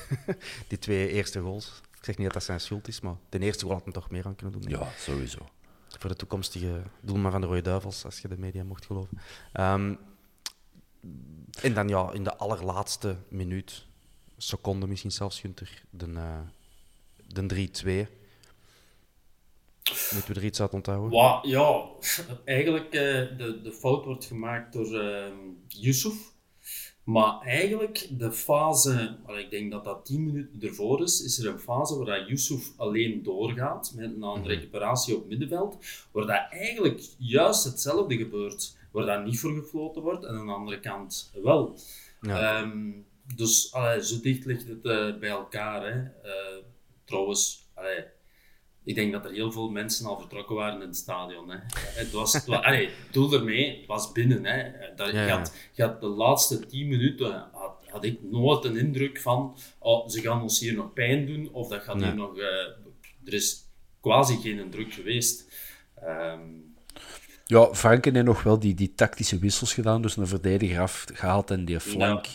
Die twee eerste goals. Ik zeg niet dat dat zijn schuld is, maar de eerste goal had hem toch meer aan kunnen doen. Ja, sowieso. Voor de toekomstige doelman van de Rode Duivels, als je de media mocht geloven. Um, en dan ja, in de allerlaatste minuut, seconde misschien zelfs, Gunter, de, uh, de 3-2. Moeten we er iets uit onthouden? Ja, eigenlijk uh, de, de fout wordt gemaakt door uh, Yusuf. Maar eigenlijk de fase, ik denk dat dat 10 minuten ervoor is, is er een fase waar Yusuf alleen doorgaat met een mm recuperatie op middenveld, waar dat eigenlijk juist hetzelfde gebeurt, waar dat niet voor gefloten wordt en aan de andere kant wel. Ja. Um, dus allee, zo dicht ligt het uh, bij elkaar. Hè. Uh, trouwens, allee, ik denk dat er heel veel mensen al vertrokken waren in het stadion. Hè. Het was, het was allee, doel ermee, het was binnen. Hè. Dat, ja, ja. Had, had de laatste tien minuten had, had, ik nooit een indruk van oh, ze gaan ons hier nog pijn doen of dat gaat hier nog... Uh, er is quasi geen druk geweest. Um, ja, Franken heeft nog wel die, die tactische wissels gedaan. Dus een verdediger afgehaald en die flank.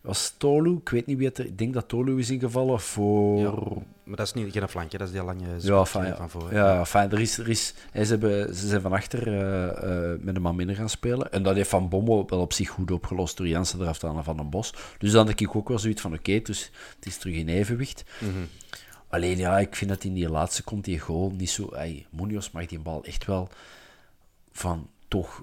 Was Tolu? Ik weet niet wie het er... Ik denk dat Tolu is ingevallen voor... Ja, maar dat is niet geen flankje, dat is die lange ja, fijn, ja. van voor. Ja, fijn. Er is, er is, ze, hebben, ze zijn van achter uh, uh, met een man minder gaan spelen. En dat heeft Van Bommel wel op zich goed opgelost door Jansen eraf te halen van een bos. Dus dan denk ik ook wel zoiets van, oké, okay, dus het is terug in evenwicht. Mm -hmm. Alleen ja, ik vind dat in die laatste komt die goal niet zo... Ey, Munoz mag die bal echt wel van toch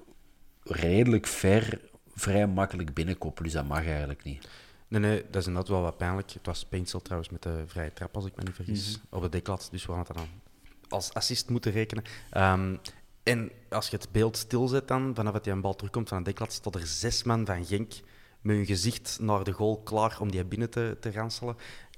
redelijk ver, vrij makkelijk binnenkoppelen. Dus dat mag eigenlijk niet. Nee, nee, dat is inderdaad wel wat pijnlijk. Het was Painsel trouwens met de vrije trap, als ik me niet vergis, mm -hmm. op de deklat. Dus we gaan het dan als assist moeten rekenen. Um, en als je het beeld stilzet dan, vanaf dat je een bal terugkomt van een deklat, staat er zes man van Genk met hun gezicht naar de goal klaar om die binnen te, te ranselen.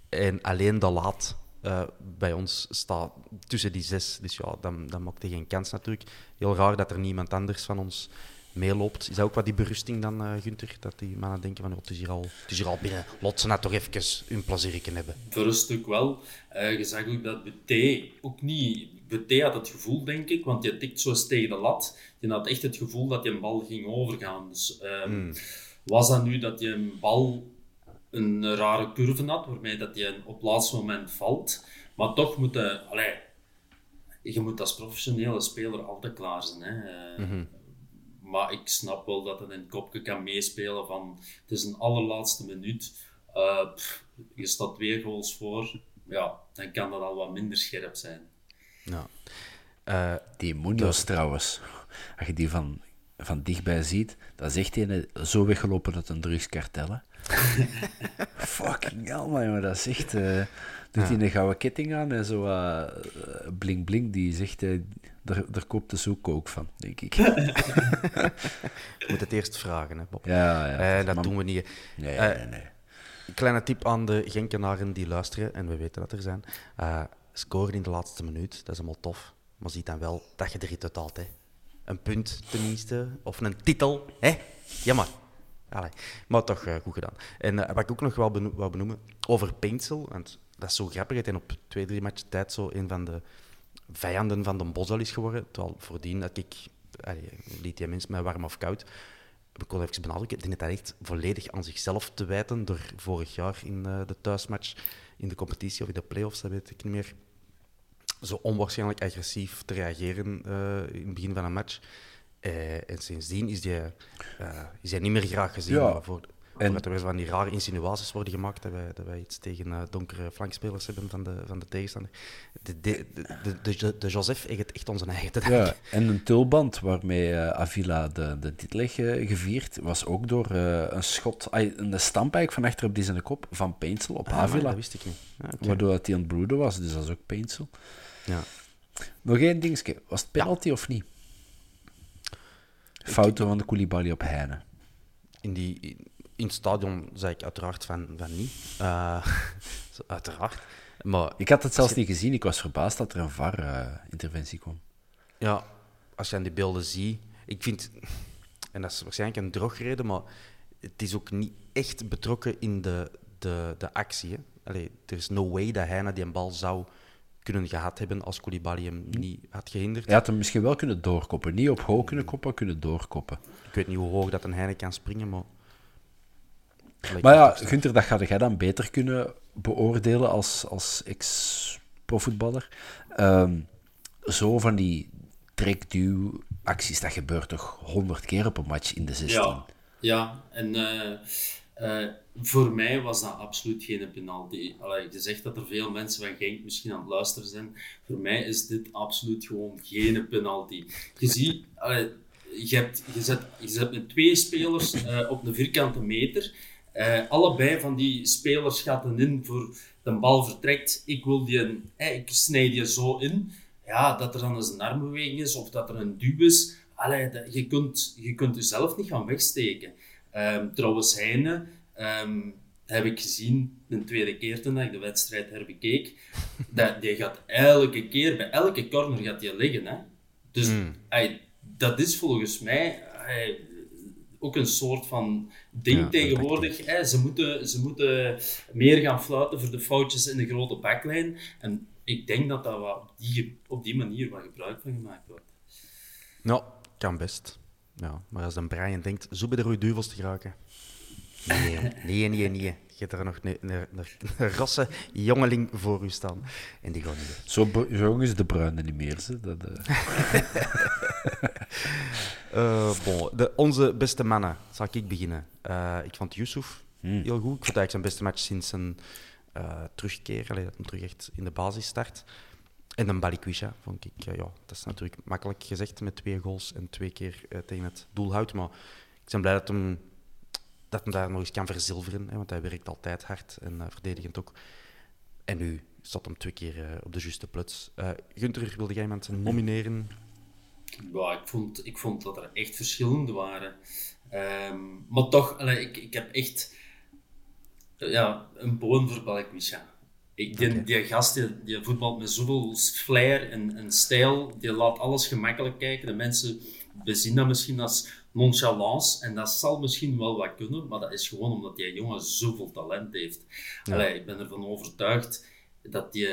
En alleen de laat uh, bij ons staat tussen die zes. Dus ja, dan, dan maakt hij geen kans natuurlijk. Heel raar dat er niemand anders van ons meeloopt. Is dat ook wat die berusting dan, uh, Gunther? Dat die mannen denken van, oh, het, is hier al, het is hier al binnen. Lot ze nou toch even hun plezier hebben. Verrust ook wel. Uh, je zag ook dat Bete ook niet... Bete had het gevoel, denk ik, want je tikt zo eens tegen de lat. Je had echt het gevoel dat je een bal ging overgaan. Dus um, mm. was dat nu dat je een bal een rare curve had, waarmee dat je op het laatste moment valt. Maar toch moet je, allee, je moet als professionele speler altijd klaar zijn. Hè. Mm -hmm. Maar ik snap wel dat het in het kopje kan meespelen van het is een allerlaatste minuut. Uh, pff, je staat twee goals voor, ja, dan kan dat al wat minder scherp zijn. Ja. Uh, die Munoz trouwens, als je die van, van dichtbij ziet, dan zegt hij zo weggelopen dat een drugskartel. Fucking hell, man, dat is echt... Uh, doet hij een gouden ketting aan en zo uh, bling bling, die zegt... Uh, daar, daar koopt de zoek ook van, denk ik. Je moet het eerst vragen, hè, Bob. Ja, ja. dat doen we niet. Nee, nee, nee. Kleine tip aan de Genkenaren die luisteren, en we weten dat er zijn. scoren in de laatste minuut, dat is allemaal tof. Maar ziet dan wel dat je er iets uit haalt. Hè. Een punt tenminste, of een titel. Hè? Jammer. Maar toch uh, goed gedaan. En uh, wat ik ook nog wel wou benoemen, over Paintsel, want dat is zo grappig, het op twee, drie matchen tijd zo een van de vijanden van de Bosal is geworden. Terwijl voordien dat ik, allee, liet die mensen mij warm of koud, ik kon even benadrukken, ik denk dat dat echt volledig aan zichzelf te wijten door vorig jaar in uh, de thuismatch in de competitie of in de playoffs, dat weet ik niet meer, zo onwaarschijnlijk agressief te reageren in het begin van een match. Uh, en sindsdien is hij is niet meer graag gezien. Ja. Voor, en dat er van die rare insinuaties worden gemaakt dat wij, dat wij iets tegen uh, donkere flankspelers hebben van de, van de tegenstander. De, de, de, de, de Joseph heeft echt onze eigen te Ja, en een tulband waarmee uh, Avila de, de titel heeft gevierd, was ook door een schot, een stampijk van achter op die zijn kop van Painsel op ah, Avila. dat wist ik niet. Ah, okay. Waardoor hij aan het broeden was, dus dat is ook Painsel. Ja. Nog één dingetje, was het penalty ja. of niet? Fouten van de Koulibaly op Heine. In die... In het stadion zei ik uiteraard van, van niet. Uh, uiteraard. Maar ik had het zelfs je... niet gezien. Ik was verbaasd dat er een VAR-interventie uh, kwam. Ja, als je aan die beelden ziet. Ik vind, en dat is waarschijnlijk een drogreden, maar het is ook niet echt betrokken in de, de, de actie. Hè. Allee, er is no way dat hij naar die bal zou kunnen gehad hebben als Koulibaly hem niet had gehinderd. Hij had hem misschien wel kunnen doorkoppen. Niet op hoog kunnen koppen, kunnen doorkoppen. Ik weet niet hoe hoog dat een Heine kan springen, maar... Maar ja, Gunther, dat ga jij dan beter kunnen beoordelen als, als ex-profvoetballer. Um, zo van die trekduw-acties, dat gebeurt toch honderd keer op een match in de 16? Ja, ja. en uh, uh, voor mij was dat absoluut geen penalty. Allee, je zegt dat er veel mensen van Genk misschien aan het luisteren zijn. Voor mij is dit absoluut gewoon geen penalty. Je ziet... Allee, je, hebt, je, zet, je zet met twee spelers uh, op een vierkante meter uh, allebei van die spelers gaat in voor de bal vertrekt. Ik wil die, eh, ik snijd die zo in. Ja, dat er dan eens een armbeweging is of dat er een duw is. Allee, dat, je, kunt, je kunt jezelf niet gaan wegsteken. Um, trouwens, Heine um, heb ik gezien de tweede keer toen ik de wedstrijd herbekeek. dat, die gaat elke keer, bij elke corner gaat die liggen. Hè? Dus mm. ay, dat is volgens mij... Ay, ook een soort van ding ja, tegenwoordig. Hè. Ze, moeten, ze moeten meer gaan fluiten voor de foutjes in de grote backlijn. En ik denk dat daar op die, op die manier wat gebruik van gemaakt wordt. Nou, kan best. Ja, maar als een Brian denkt, zo bij de rode duvels te geraken. Nee, nee, nee, nee. Je hebt er nog een, een, rasse jongeling voor u staan. En die gewoon niet. Zo, jong is de bruine niet meer. Ze. Dat, uh... uh, bon, de, onze beste mannen, zal ik beginnen. Uh, ik vond Yusuf hmm. heel goed. Ik vond eigenlijk zijn beste match sinds zijn terugkeer. Allee, dat hij terug echt in de basis start. En dan Balikwisha vond ik, ja, dat is natuurlijk makkelijk gezegd met twee goals en twee keer tegen het doel houdt. Maar ik ben blij dat hem dat hij daar nog eens kan verzilveren. Hè, want hij werkt altijd hard en uh, verdedigend ook. En nu zat hem twee keer uh, op de juiste plots. Uh, Gunther, wilde jij iemand nomineren? Ja, ik, vond, ik vond dat er echt verschillende waren. Um, maar toch, allee, ik, ik heb echt ja, een boon voor Balikwisha. Ik, okay. die gast die, die voetbalt met zoveel flair en, en stijl, die laat alles gemakkelijk kijken. De mensen bezien dat misschien als nonchalance. En dat zal misschien wel wat kunnen, maar dat is gewoon omdat die jongen zoveel talent heeft. Ja. Allee, ik ben ervan overtuigd dat die...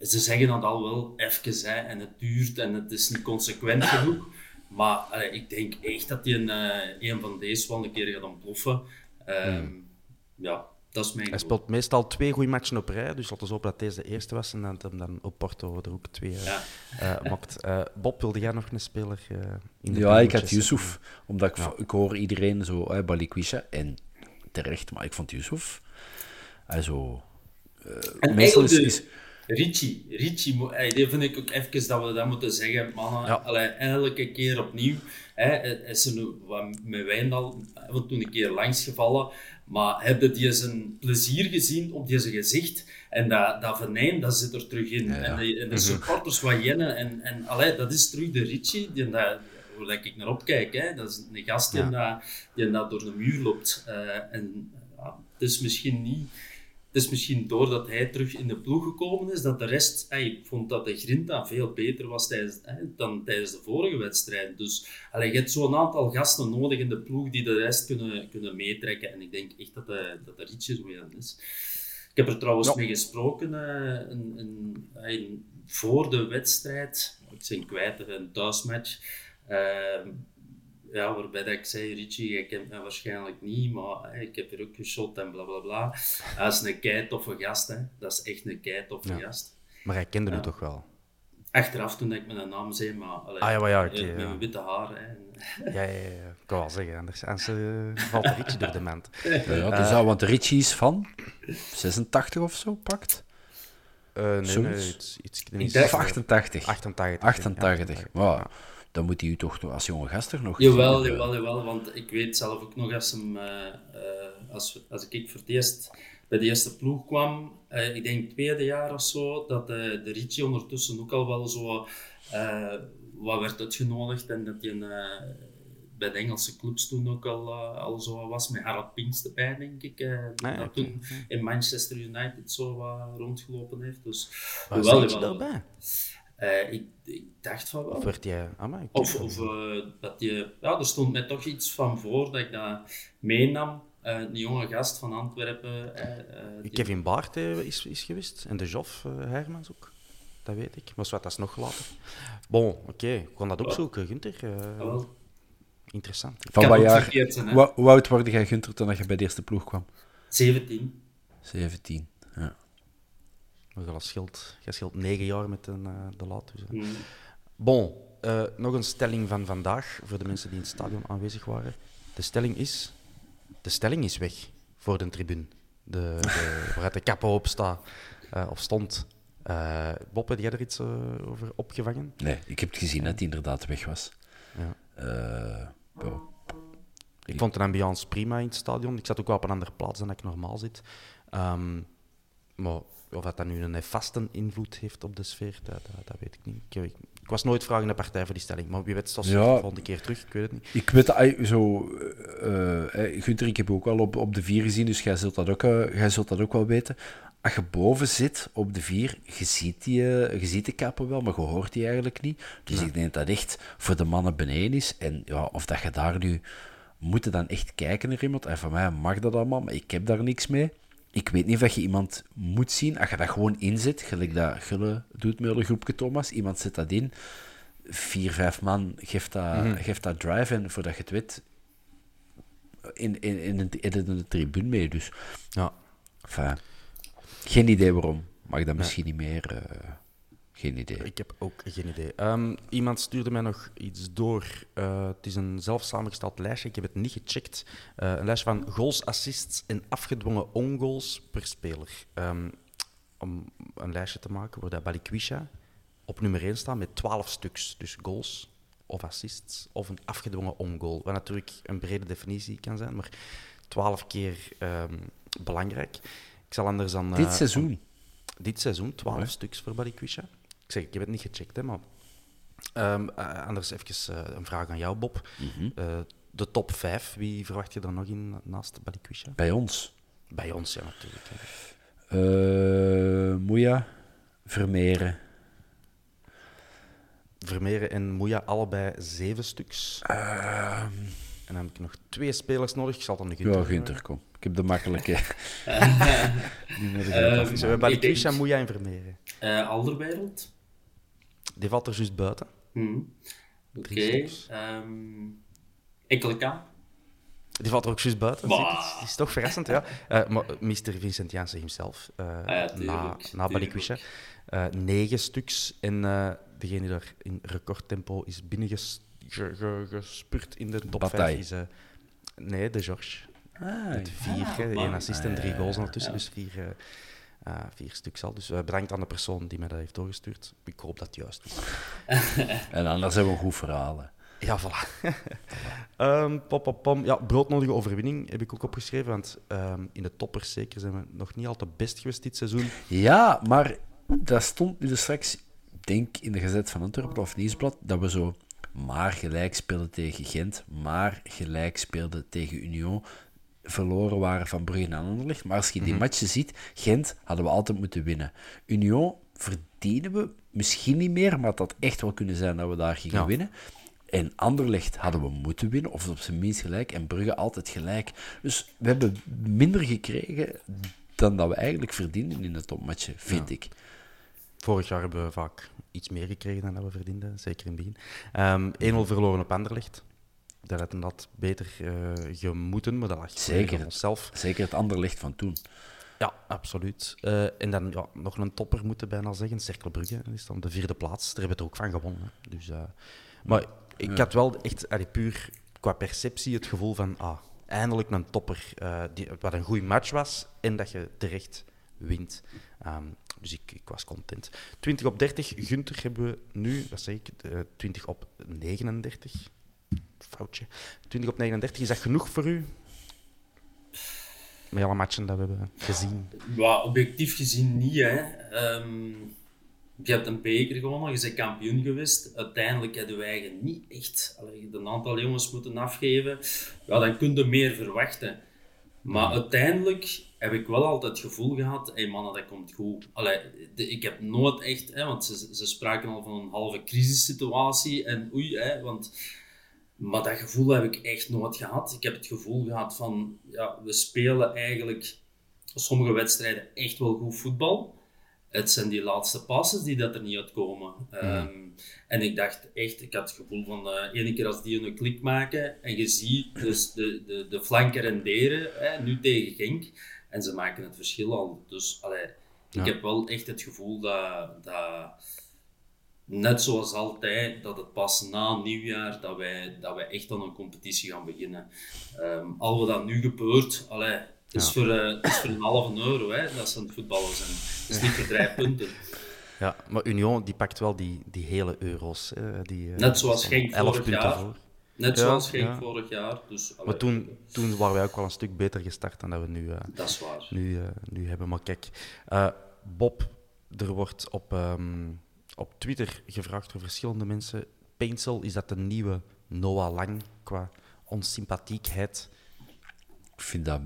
Ze zeggen dat al wel even, hè, en het duurt en het is niet consequent genoeg. Maar allee, ik denk echt dat hij een, uh, een van deze wel een keer gaat ontploffen. Um, mm. Ja, dat is mijn Hij speelt meestal twee goede matchen op rij, dus laten we hopen dat deze de eerste was en dat hem dan op Porto er ook twee uh, ja. uh, mokt. Uh, Bob, wilde jij nog een speler in de Ja, ik had Yusuf, omdat ik, ja. ik hoor iedereen zo, uh, Balikwisha, en terecht, maar ik vond Yusuf, also, en meestal is, is... Richie, Richie, die vind ik ook even dat we dat moeten zeggen, mannen. Ja. Allee, elke keer opnieuw. Hè, is er nu met Wijndal toen een keer langsgevallen. Maar heb je die zijn plezier gezien op deze gezicht? En dat, dat venijn, dat zit er terug in. Ja, ja. En, de, en de supporters wat jennen. En, en allee, dat is terug de Richie, die dat, hoe ik naar opkijk. Hè. Dat is een gast die, ja. dat, die dat door de muur loopt. Uh, en het is misschien niet is misschien doordat hij terug in de ploeg gekomen is, dat de rest, ey, ik vond dat de Grinta veel beter was tijdens, dan tijdens de vorige wedstrijd. Dus allee, je hebt zo'n aantal gasten nodig in de ploeg die de rest kunnen, kunnen meetrekken. En ik denk echt dat de, dat de Rietje zo een is. Ik heb er trouwens mee gesproken uh, een, een, voor de wedstrijd. Ik ben kwijt, een thuismatch. Uh, ja, waarbij dat ik zei, Richie, jij kent mij waarschijnlijk niet, maar ik heb er ook geshot en bla bla bla. Hij is een kei toffe gast, hè. dat is echt een kei toffe ja. gast. Maar hij kende ja. u toch wel? Achteraf toen ik mijn naam zei, maar allee, ah, ja, maar ja, okay, met mijn witte haren. Hè. Ja, ja, ja, ik kan wel zeggen, anders, anders uh, valt Richie door de mand. Ja, ja dus uh, want Richie is van 86 of zo, pakt? Uh, nee, nee, iets, iets, iets, 88. 88. 88, ja, wow. Dan moet hij u toch als jonge gast er nog... Jawel, jawel, jawel, want ik weet zelf ook nog als, hem, uh, uh, als, als ik voor het eerst bij de eerste ploeg kwam, uh, ik denk tweede jaar of zo, dat de, de Richie ondertussen ook al wel zo wat werd uitgenodigd en dat hij bij de Engelse clubs toen ook al, al zo was, met Harold Pinks erbij, denk ik. Uh, nee, dat toen in Manchester United zo wat rondgelopen heeft. Dus, Waar zit je daarbij? Uh, ik, ik, dacht van wel. Of werd je... Ah, of of uh, dat je... Ja, er stond mij toch iets van voor dat ik dat meenam. Uh, een jonge gast van Antwerpen. die... Kevin Baart is, is geweest. En de Joff Hermans ook. Dat weet ik. Maar wat, dat is nog later. Bon, oké. Okay. Ik kon dat opzoeken, ja. Gunther. Ah, interessant. Van wat jaar... Hoe oud word jij, Gunther, toen je bij de eerste ploeg kwam? 17. 17, ja. Maar dat scheelt, je scheelt negen jaar met een, uh, de laat. Dus, mm. Bon, uh, nog een stelling van vandaag voor de mensen die in het stadion aanwezig waren. De stelling is: de stelling is weg voor de tribune. De, de, waaruit de kappen op staat uh, of stond. Bob, heb jij er iets over opgevangen? Nee, ik heb het gezien dat hij inderdaad weg was. Ja. ik vond de ambiance prima in het stadion. Ik zat ook wel op een andere plaats dan ik normaal zit. Um, maar of dat, dat nu een nefaste invloed heeft op de sfeer, dat, dat, dat weet ik niet. Ik, ik, ik, was nooit vragende partij voor die stelling, maar wie weet, ja, de volgende keer terug, ik weet het niet. Ik weet zo, uh, Gunther, ik heb ook al op, op de vier gezien, dus jij zult, dat ook, uh, jij zult dat ook wel weten. Als je boven zit op de vier, je ziet, die, uh, je ziet de kappen wel, maar je hoort die eigenlijk niet. Dus ja. ik denk dat echt voor de mannen beneden is. En ja, of dat je daar nu moet dan echt kijken naar iemand. En van mij mag dat allemaal, maar ik heb daar niks mee ik weet niet of je iemand moet zien, als je dat gewoon inzet, gelijk dat Gulle doet met een groepje Thomas, iemand zet dat in, vier, vijf man geeft dat, mm -hmm. geeft dat drive en voordat je het weet, in, in, in, de tribune mee. Dus ja, enfin, geen idee waarom. Mag dat misschien niet meer... Uh, geen idee. Ik heb ook geen idee. Um, iemand stuurde mij nog iets door. Uh, het is een zelf samengesteld lijstje. Ik heb het niet gecheckt. Uh, een lijstje van goals, assists en afgedwongen ongoals per speler. Um, om een lijstje te maken waar Balikwisha op nummer 1 staat met 12 stuks. Dus goals of assists of een afgedwongen ongoal. Wat natuurlijk een brede definitie kan zijn, maar 12 keer um, belangrijk. Ik zal anders dan. Dit uh, seizoen? Om, dit seizoen, 12 ja. stuks voor Balikwisha. Ik zeg, ik heb het niet gecheckt, hè, maar... Um, uh, anders even uh, een vraag aan jou, Bob. Mm -hmm. uh, de top 5, wie verwacht je er nog in naast Balikwisha? Bij ons? Bij ons, ja, natuurlijk. Moeja, Vermeeren. Vermeeren en Moeja, allebei zeven stuks. Ehm. En dan heb ik nog twee spelers nodig. Ik zal dan de Gunther... Ja, Gunther, kom. Ik heb de makkelijke. Die um, we hebben Balikwisha, Moeja en Vermeeren. Uh, Alderwereld. Die valt er juist buiten. Mm. Oké. Okay. Um, Ekkelkamp. Die valt er ook juist buiten. Dat is, toch verrassend, ja. Uh, maar Mr. Vincent Janssen himself, uh, ah, ja, na, na Balikwisha. Uh, negen stuks. En degene die daar in recordtempo is binnengespurt in de top Bataille. 5 is... nee, de George. Ah, Met vier, ah, één assist en drie goals ondertussen. Ja. Dus vier... Uh, vier stuks al. Dus uh, bedankt aan de persoon die mij dat heeft doorgestuurd. Ik hoop dat het juist is. en anders hebben we een goed verhaal. Ja, voilà. um, pop, pop, pom. Ja, broodnodige overwinning heb ik ook opgeschreven. Want um, in de toppers zeker zijn we nog niet al te best geweest dit seizoen. Ja, maar dat stond nu dus straks, denk in de gezet van Antwerpen of Nieuwsblad, dat we zo maar gelijk speelden tegen Gent, maar gelijk speelden tegen Union verloren waren van Brugge en Anderlecht. Maar als je die Mhm. matchen ziet, Gent hadden we altijd moeten winnen. Union verdienen we misschien niet meer, maar het had echt wel kunnen zijn dat we daar gingen Ja. winnen. En Anderlecht hadden we moeten winnen, of op zijn minst gelijk. En Brugge altijd gelijk. Dus we hebben minder gekregen dan dat we eigenlijk verdienden in de topmatchen, vind ik. Vorig jaar hebben we vaak iets meer gekregen dan dat we verdienden, zeker in het begin. Ehm 1-0 verloren op Anderlecht. Dat had dat beter eh gemoeten, maar dat lag Zeker. onszelf. Zeker het Anderlecht van toen. Ja, absoluut. Eh, en dan ja, nog een topper moeten bijna zeggen. Cerkelbrugge is dan de vierde plaats. Daar hebben we het ook van gewonnen. Dus, eh, maar ik had wel echt allee, puur qua perceptie het gevoel van ah, eindelijk een topper. die, wat een goede match was en dat je terecht wint. Ehm, dus ik, ik was content. 20 op 30. Gunter hebben we nu, dat zeg ik, eh, 20 op 39. Foutje. 20 op 39. Is dat genoeg voor u? Met alle matchen dat we hebben gezien. Ja, objectief gezien niet. Hè. Ehm, je hebt een beker gewonnen, je bent kampioen geweest. Uiteindelijk hebben wij niet echt allee, een aantal jongens moeten afgeven. Ja, dan kun je meer verwachten. Maar uiteindelijk heb ik wel altijd het gevoel gehad, hé mannen, dat komt goed. Allee, de- ik heb nooit echt, hè, want ze, ze spraken al van een halve crisissituatie en oei, hè, want maar dat gevoel heb ik echt nooit gehad. Ik heb het gevoel gehad van, ja, we spelen eigenlijk sommige wedstrijden echt wel goed voetbal. Het zijn die laatste passes die dat er niet uitkomen. Ehm, en ik dacht echt, ik had het gevoel van, eh ene keer als die een klik maken en je ziet dus de, de, de flanken renderen, hè, nu tegen Genk, en ze maken het verschil al. Dus allee, ik Ja. heb wel echt het gevoel dat, dat net zoals altijd, dat het pas na nieuwjaar dat wij, dat wij echt aan een competitie gaan beginnen. Ehm al wat dat nu gebeurt, allee, het is, Ja. voor, eh, het is voor een halve euro hè, dat ze aan het voetballen zijn. Het is niet voor drie punten. Ja, maar Union die pakt wel die, die hele euro's. hè, die, eh, Net zoals Genk 11 vorig jaar. voor. Net Ja, zoals Genk ja. vorig jaar. Dus, allee, Maar toen, toen waren wij ook wel een stuk beter gestart dan dat we nu, eh, Dat is waar. nu, nu hebben. Maar kijk, Bob, er wordt op, ehm, op Twitter gevraagd door verschillende mensen. Paintsel, is dat de nieuwe Noah Lang qua onsympathiekheid? Ik vind dat...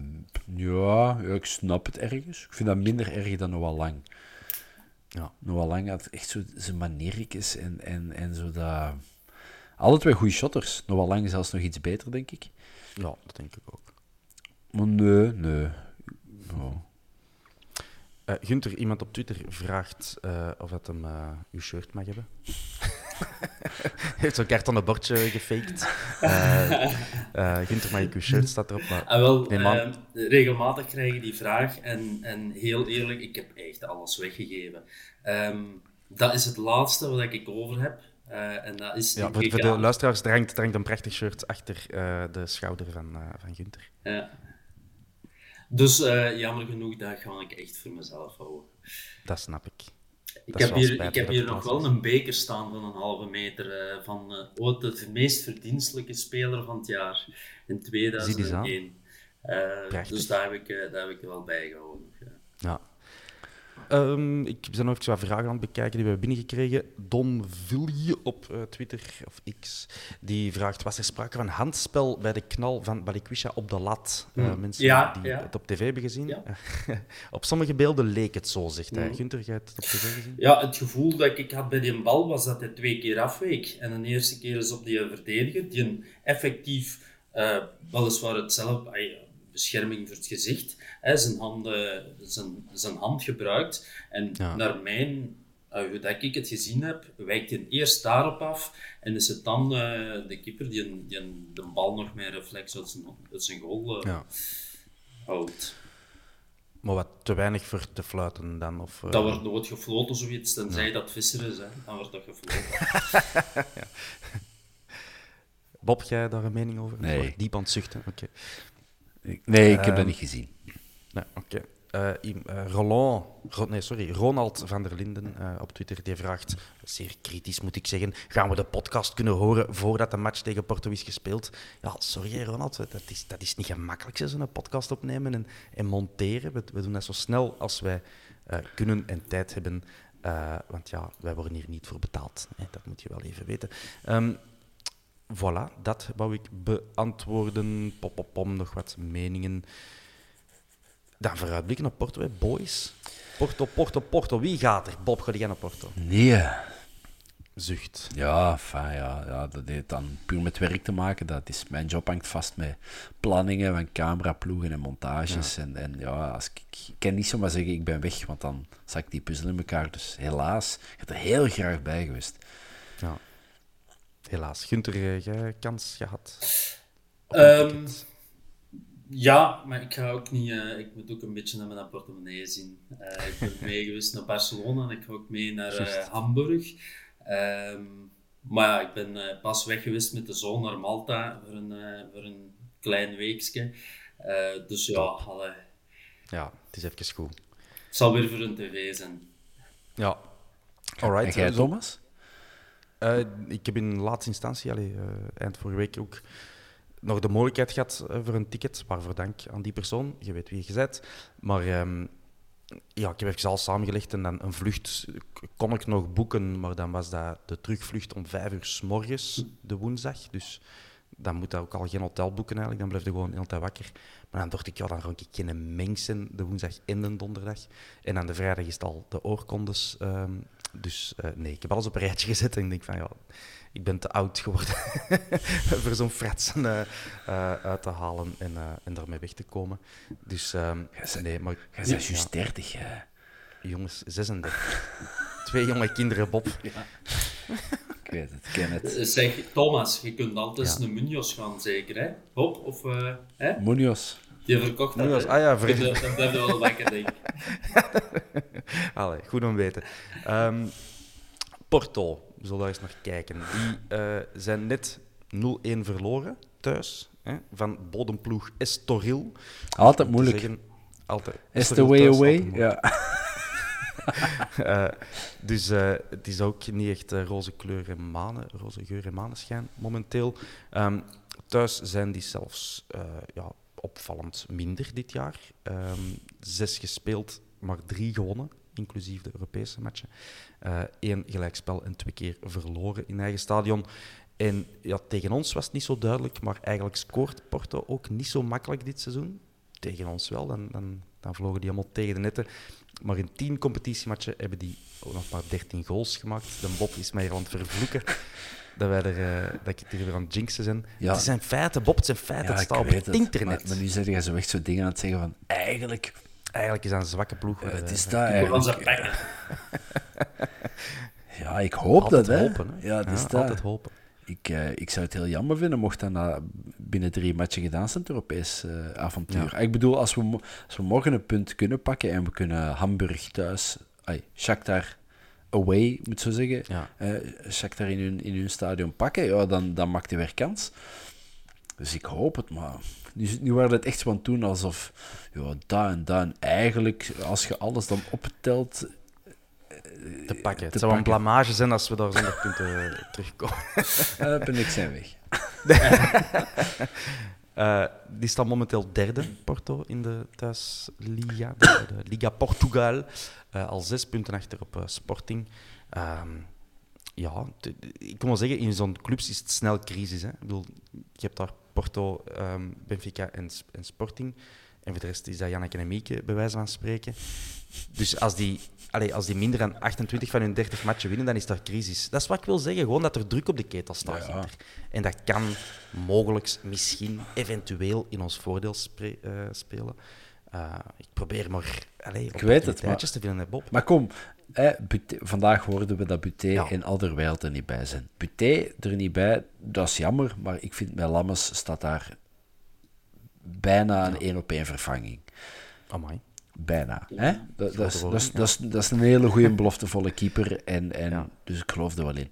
Ja, ik snap het ergens. Ik vind dat minder erg dan Noah Lang. Ja. Noah Lang had echt zo zijn maniertjes en, en, en zo dat... Alle twee goede shotters. Noah Lang zelfs nog iets beter, denk ik. Ja, dat denk ik ook. Maar nee, nee. Ja. Eh Gunther, iemand op Twitter vraagt eh, of dat hem eh, uw shirt mag hebben. heeft zo'n kartonnen bordje gefaked. Gunther, mag ik uw shirt? Staat erop. Maar... Ah, wel, Nee, regelmatig krijg je die vraag en, en heel eerlijk, ik heb echt alles weggegeven. Ehm, dat is het laatste wat ik over heb. En dat is Ja, voor, de luisteraars, er er hangt een prachtig shirt achter de schouder van, eh van Gunther. Ja. Dus eh, jammer genoeg, dat ga ik echt voor mezelf houden. Dat snap ik. Ik Dat heb, hier, ik heb hier nog wel een beker staan van een halve meter eh, van eh, ooit de meest verdienstelijke speler van het jaar in Zie die eens aan. 2001. Eh, Prachtig. dus daar heb, ik, daar heb ik wel bijgehouden. Ja. Ja. Ehm, ik ben nog even wat vragen aan het bekijken die we hebben binnengekregen. Don Vilje op eh, Twitter of X, die vraagt: was er sprake van handspel bij de knal van Balikwisha op de lat? Hmm. mensen Ja, die ja. het op tv hebben gezien. Ja. op sommige beelden leek het zo, zegt hij. Gunther, jij het op tv gezien? Ja, het gevoel dat ik had bij die bal was dat hij twee keer afweek. En de eerste keer is op die verdediger, die een effectief, eh, weliswaar hetzelfde, bescherming voor het gezicht, hè, zijn, handen, zijn, zijn hand gebruikt. En Ja. naar mijn, eh, hoe dat ik het gezien heb, wijkt hij eerst daarop af en is het dan eh, de keeper die, een, die een- de bal nog met reflex uit zijn, uit zijn goal eh, Ja. houdt. Maar wat te weinig voor te fluiten dan? Of, eh, Dat wordt nooit gefloten, zoiets, tenzij dat visser is, hè. dan wordt dat gefloten. Bob, jij daar een mening over? Nee. Diep aan het zuchten. Oké. Nee, ik heb dat Ehm, niet gezien. Nee, oké. Eh, eh, Roland, Ro- nee, sorry, Ronald van der Linden eh, op Twitter, die vraagt, zeer kritisch moet ik zeggen, gaan we de podcast kunnen horen voordat de match tegen Porto is gespeeld? Ja, sorry Ronald, dat is, dat is niet gemakkelijk, zo'n podcast opnemen en, en monteren. We, we doen dat zo snel als wij kunnen en tijd hebben, want ja, wij worden hier niet voor betaald. Hè, dat moet je wel even weten. Ehm, voilà, dat wou ik beantwoorden. Pop, pop, pom, nog wat meningen. Dan vooruitblikken op Porto, hè. boys. Porto, Porto, Porto. Wie gaat er? Bob, ga jij naar Porto? Nee. Zucht. Ja, fijn, ja, ja, dat heeft dan puur met werk te maken. Dat is, mijn job hangt vast met planningen van cameraploegen en montages. En, en ja, als ik, ik kan niet zomaar zeggen ik ben weg, want dan zak ik die puzzel in elkaar. Dus helaas, ik had er heel graag bij geweest. Ja. Helaas. Gunther, eh, jij kans gehad? Ehm? Ja, maar ik ga ook niet... eh, ik moet ook een beetje naar mijn portemonnee zien. Eh, ik ben mee geweest naar Barcelona en ik ga ook mee naar eh. Hamburg. Ehm, maar ja, ik ben eh, pas weg geweest met de zoon naar Malta voor een, eh, voor een klein weekje. Eh, dus ja, allee, Ja, het is even goed. het zal weer voor een tv zijn. Ja. en Alright. Thomas? Eh, ik heb in laatste instantie, eh, eind vorige week, ook nog de mogelijkheid gehad eh, voor een ticket. Waarvoor dank aan die persoon. Je weet wie je bent. Maar ehm, ja, ik heb even alles samengelegd en dan een vlucht kon ik nog boeken. Maar dan was dat de terugvlucht om vijf uur s morgens, de woensdag. Dus dan moet dat ook al geen hotel boeken eigenlijk. Dan blijf je gewoon de hele tijd wakker. Maar dan dacht ik, ja, dan rond ik geen mengsen de woensdag en de donderdag. En dan de vrijdag is het al de oorkondes. ehm, dus eh, nee, ik heb alles op een rijtje gezet en ik denk van ja, ik ben te oud geworden voor zo'n fratsen eh, eh, uit te halen en, eh, en daarmee weg te komen. Dus ehm, nee, maar Jij bent juist 30, hè. jongens, 36. Twee jonge kinderen, Bob. Ik weet het, ik ken het. Zeg, Thomas, je kunt altijd Ja. een Munoz gaan, zeker, hè? Bob, of... eh, hè? Munoz. Die verkocht dat, Munoz, hè? ah ja, Dan ver- blijf dan blijf je wel wakker, denk ik. Allee, goed om te weten. Ehm, Porto, we zullen daar eens naar kijken. Die eh, zijn net 0-1 verloren thuis hè, van bodemploeg Estoril. Altijd moeilijk. zeggen, altijd. Is Estoril the way thuis, away? Ja. Eh, dus eh, het is ook niet echt roze kleur en manen, roze geur en maneschijn momenteel. Ehm, thuis zijn die zelfs eh, ja, opvallend minder dit jaar. Ehm, zes gespeeld, maar drie gewonnen, inclusief de Europese matchen. Eén gelijkspel en twee keer verloren in eigen stadion. En ja, tegen ons was het niet zo duidelijk, maar eigenlijk scoort Porto ook niet zo makkelijk dit seizoen. Tegen ons wel, dan, dan, dan vlogen die allemaal tegen de netten. Maar in tien competitiematchen hebben die nog maar 13 goals gemaakt. De Bob is mij aan vervloeken dat, wij er, eh, dat ik het hier aan het jinxen zijn. Ja. Het zijn feiten, Bob, het zijn feiten. Ja, het staat op het het. internet. Maar, maar nu zeg je zo echt zo dingen aan het zeggen van... Eigenlijk, Eigenlijk is dat een zwakke ploeg. het eh, is dat We gaan ze eigenlijk. pakken. Ja, ik hoop altijd dat, hè. hopen. Hè? Ja, het is dat. altijd hopen. Ik, eh, ik zou het heel jammer vinden mocht dat na, binnen drie matchen gedaan zijn, het Europees avontuur. Ja. Ik bedoel, als we, als we morgen een punt kunnen pakken en we kunnen Hamburg thuis, ay, Shakhtar away, moet zo zeggen, Ja. eh Shakhtar in hun, in hun stadion pakken, ja, dan, dan maakt hij weer kans. Dus ik hoop het, maar nu, nu wordt het echt het doen alsof, ja, dat en eigenlijk, als je alles dan optelt, Te pakken. Het zou een pakken. blamage zijn als we daar zonder punten terugkomen. uh, ben ik zijn weg. Eh, die staat momenteel derde, Porto, in de thuisliga, de, de Liga Portugal. Eh, al zes punten achter op eh, Sporting. Ehm, ja, ik kan wel zeggen, in zo'n clubs is het snel crisis. Hè. Ik bedoel, je hebt daar Porto, ehm, Benfica en, en Sporting. En voor de rest is dat Janneke en Mieke, bij wijze van spreken. Dus als die, allee, als die minder dan 28 van hun 30 matchen winnen, dan is daar crisis. Dat is wat ik wil zeggen. Gewoon dat er druk op de ketel staat. Ja. En dat kan mogelijk, misschien, eventueel in ons voordeel eh, spelen. Eh, ik probeer maar allee, weet het, opportuniteitjes te vinden, hè, Bob. Maar kom, Buté- vandaag hoorden we dat Buté Ja. en Alderweireld er niet bij zijn. Buté er niet bij, dat is jammer, maar ik vind met Lammes staat daar bijna een één op één vervanging. Amai. Bijna. Hè? Dat, dat, is, dat, is, dat, is, dat is een hele goede beloftevolle keeper. En, en, Ja. Dus ik geloof er wel in.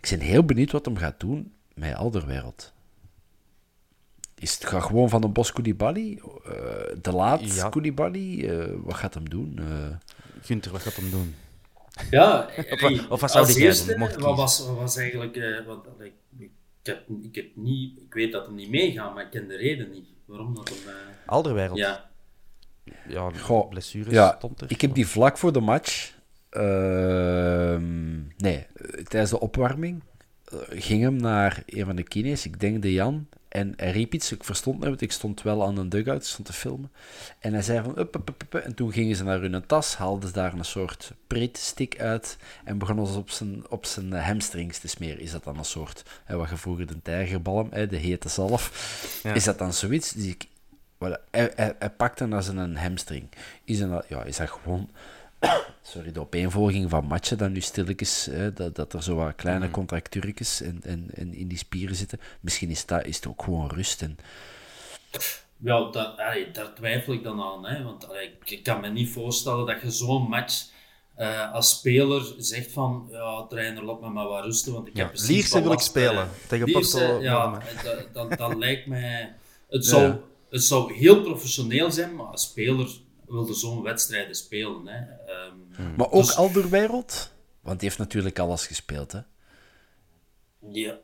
Ik ben heel benieuwd wat hem gaat doen met Alderweireld. Is het gaat gewoon van een Bos Koulibaly? eh, de laat Ja. Koulibaly? eh, wat gaat hem doen? Eh, Gunther, wat gaat hem doen? Ja, Of- of wat zou doen? Mocht wat was, wat was eigenlijk... eh, wat, ik, heb, ik, heb niet, ik weet dat hem niet meegaat, maar ik ken de reden niet. Waarom dat hem... Alderwereld. ja, Ja, Goh, blessures ja, stond er. ik heb die vlak voor de match, ehm, nee, tijdens de opwarming, eh, ging hem naar een van de kines, ik denk de Jan, en hij riep iets, ik verstond het, want ik stond wel aan een dugout, stond te filmen. En hij zei van, up, up, up, en toen gingen ze naar hun tas, haalden ze daar een soort stick uit en begonnen ze op zijn, op zijn hamstrings te smeren. Is dat dan een soort, hè, wat je vroeger de tijgerbalm, hè, de hete zalf, is dat dan zoiets? Die ik, voilà, hij, hij, hij pakte naar zijn hamstring. Is dat, ja, is dat gewoon sorry, de opeenvolging van matchen dan nu stilletjes, hè, dat, dat er zo wat kleine mm contractuurtjes en, en, en in die spieren zitten. Misschien is, dat, is het ook gewoon rust. En... Ja, dat, daar twijfel ik dan aan. Hè, want ik kan me niet voorstellen dat je zo'n match uh, als speler zegt van, ja, trainer, laat me maar wat rusten, want ik heb precies Lierse wil ik spelen, tegen Porto. Ja, dat, dat, dat, lijkt mij... Het zou, het zou heel professioneel zijn, maar als speler wilde zo'n wedstrijden spelen. Hè. Um, maar ook dus... Alderwereld? Want die heeft natuurlijk alles gespeeld, hè? Ja,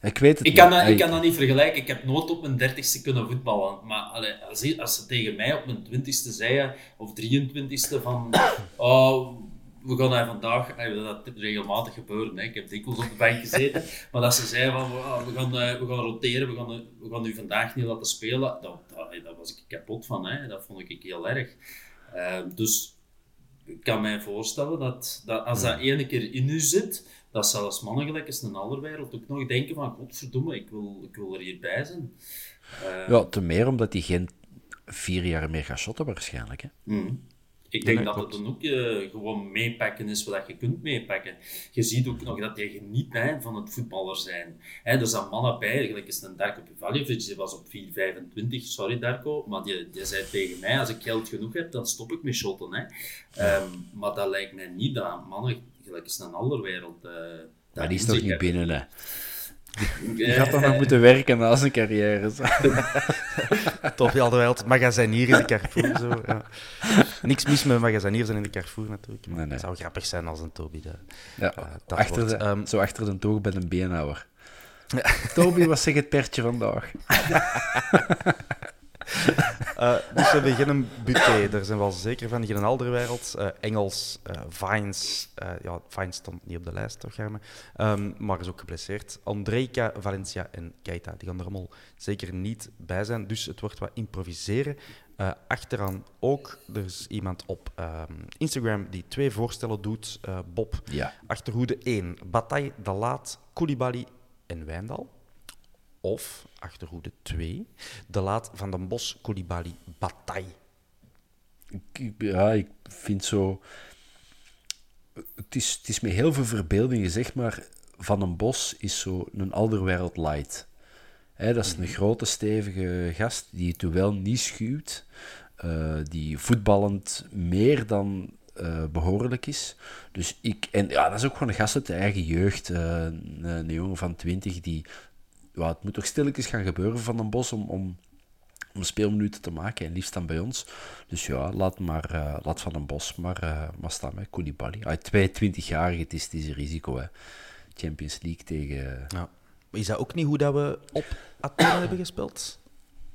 Ik weet het ik kan, dat, ik kan dat niet vergelijken. Ik heb nooit op mijn dertigste kunnen voetballen. Maar allee, als, als ze tegen mij op mijn twintigste zeiden, of 23ste, van... Oh, we gaan daar vandaag, dat regelmatig gebeuren, hè. ik heb dikwijls op de bank gezeten, maar dat ze zeiden van, we, gaan, eh, we gaan roteren, we gaan, we gaan u vandaag niet laten spelen, dat, dat, dat was ik kapot van, hè. dat vond ik heel erg. Uh, dus ik kan mij voorstellen dat, dat als dat ene keer in u zit, dat zelfs mannen gelijk eens een andere wereld ook nog denken van, godverdomme, ik wil, ik wil er hierbij zijn. Uh, ja, te meer omdat hij geen vier jaar meer gaat shotten waarschijnlijk. Hè? Mm. Ik denk dat het dan ook uh, gewoon meepakken is wat je kunt meepakken. Je ziet ook nog dat je geniet hè, van het voetballer zijn. Hè, er zijn mannen bij, eigenlijk is een Darko Pivaljevic, die was op 4,25, sorry Darko, maar die, die zei tegen mij, als ik geld genoeg heb, dan stop ik met shotten. Hè. Um, maar dat lijkt mij niet dat mannen, gelijk is een andere wereld... Uh, maar die is toch niet binnen, hè? Je gaat dan nog moeten werken na zijn carrière. Top, ja, het magazinier in de Carrefour. Zo, ja. Niks mis met magaziniers zijn in de Carrefour natuurlijk. Maar het zou grappig zijn als een Toby de, ja, uh, achter de, um, Zo achter de toog bij een beenhouwer. Toby, wat zegt het pertje vandaag? Uh, dus we hebben geen buté, daar zijn we wel zeker van. Geen Alderwereld, uh, Engels, uh, Vines. ja, Vines stond niet op de lijst, toch, Germe? Um, maar is ook geblesseerd. Andrejka, Valencia en Keita, die gaan er allemaal zeker niet bij zijn. Dus het wordt wat improviseren. achteraan ook, er is iemand op um, Instagram die twee voorstellen doet. Bob, ja. achterhoede 1, Bataille, De Laat, Koulibaly en Wijndal. Of, achterhoede 2, de laat van den Bos Koulibaly Bataille. Ja, ik vind zo... Het is, het is met heel veel verbeelding gezegd, maar Van den Bos is zo een alderwereld light. He, dat is een mhm. grote, stevige gast die het wel niet schuwt. Uh, die voetballend meer dan uh, behoorlijk is. Dus ik, en ja, dat is ook gewoon een gast uit de eigen jeugd. Uh, een, een, jongen van 20 die ja, het moet toch stilletjes gaan gebeuren van een bos om, om, om speelminuten te maken. En liefst dan bij ons. Dus ja, laat, maar, uh, laat van een bos maar, uh, maar staan met Koulibaly. Ah, 22-jarige, het is, het is een risico. Hè. Champions League tegen... Ja. Is dat ook niet hoe dat we op Athene hebben gespeeld?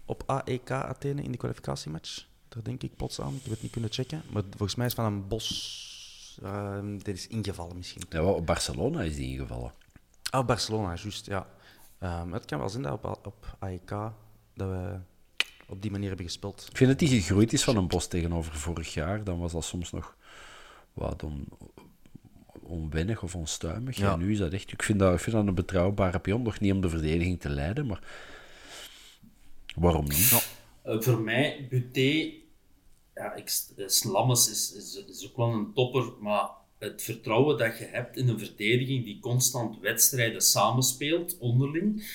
Op AEK Athene in de kwalificatiematch? Daar denk ik plots aan. Ik heb het niet kunnen checken. Maar volgens mij is van een bos... Uh, dit is ingevallen misschien. Ja, op Barcelona is die ingevallen. Ah, Barcelona, juist, ja. Um, het kan wel zijn dat op, op AEK dat we op die manier hebben gespeeld. Ik vind dat die gegroeid is van een bos tegenover vorig jaar. Dan was dat soms nog wat on, onwennig of onstuimig. Ja. En nu is dat echt... Ik vind dat, ik vind dat een betrouwbare pion. Nog niet om de verdediging te leiden, maar... Waarom niet? Ja. Uh, voor mij, Buté... Ja, ik, Slammes is, is, is ook wel een topper, maar het vertrouwen dat je hebt in een verdediging die constant wedstrijden samenspeelt, onderling.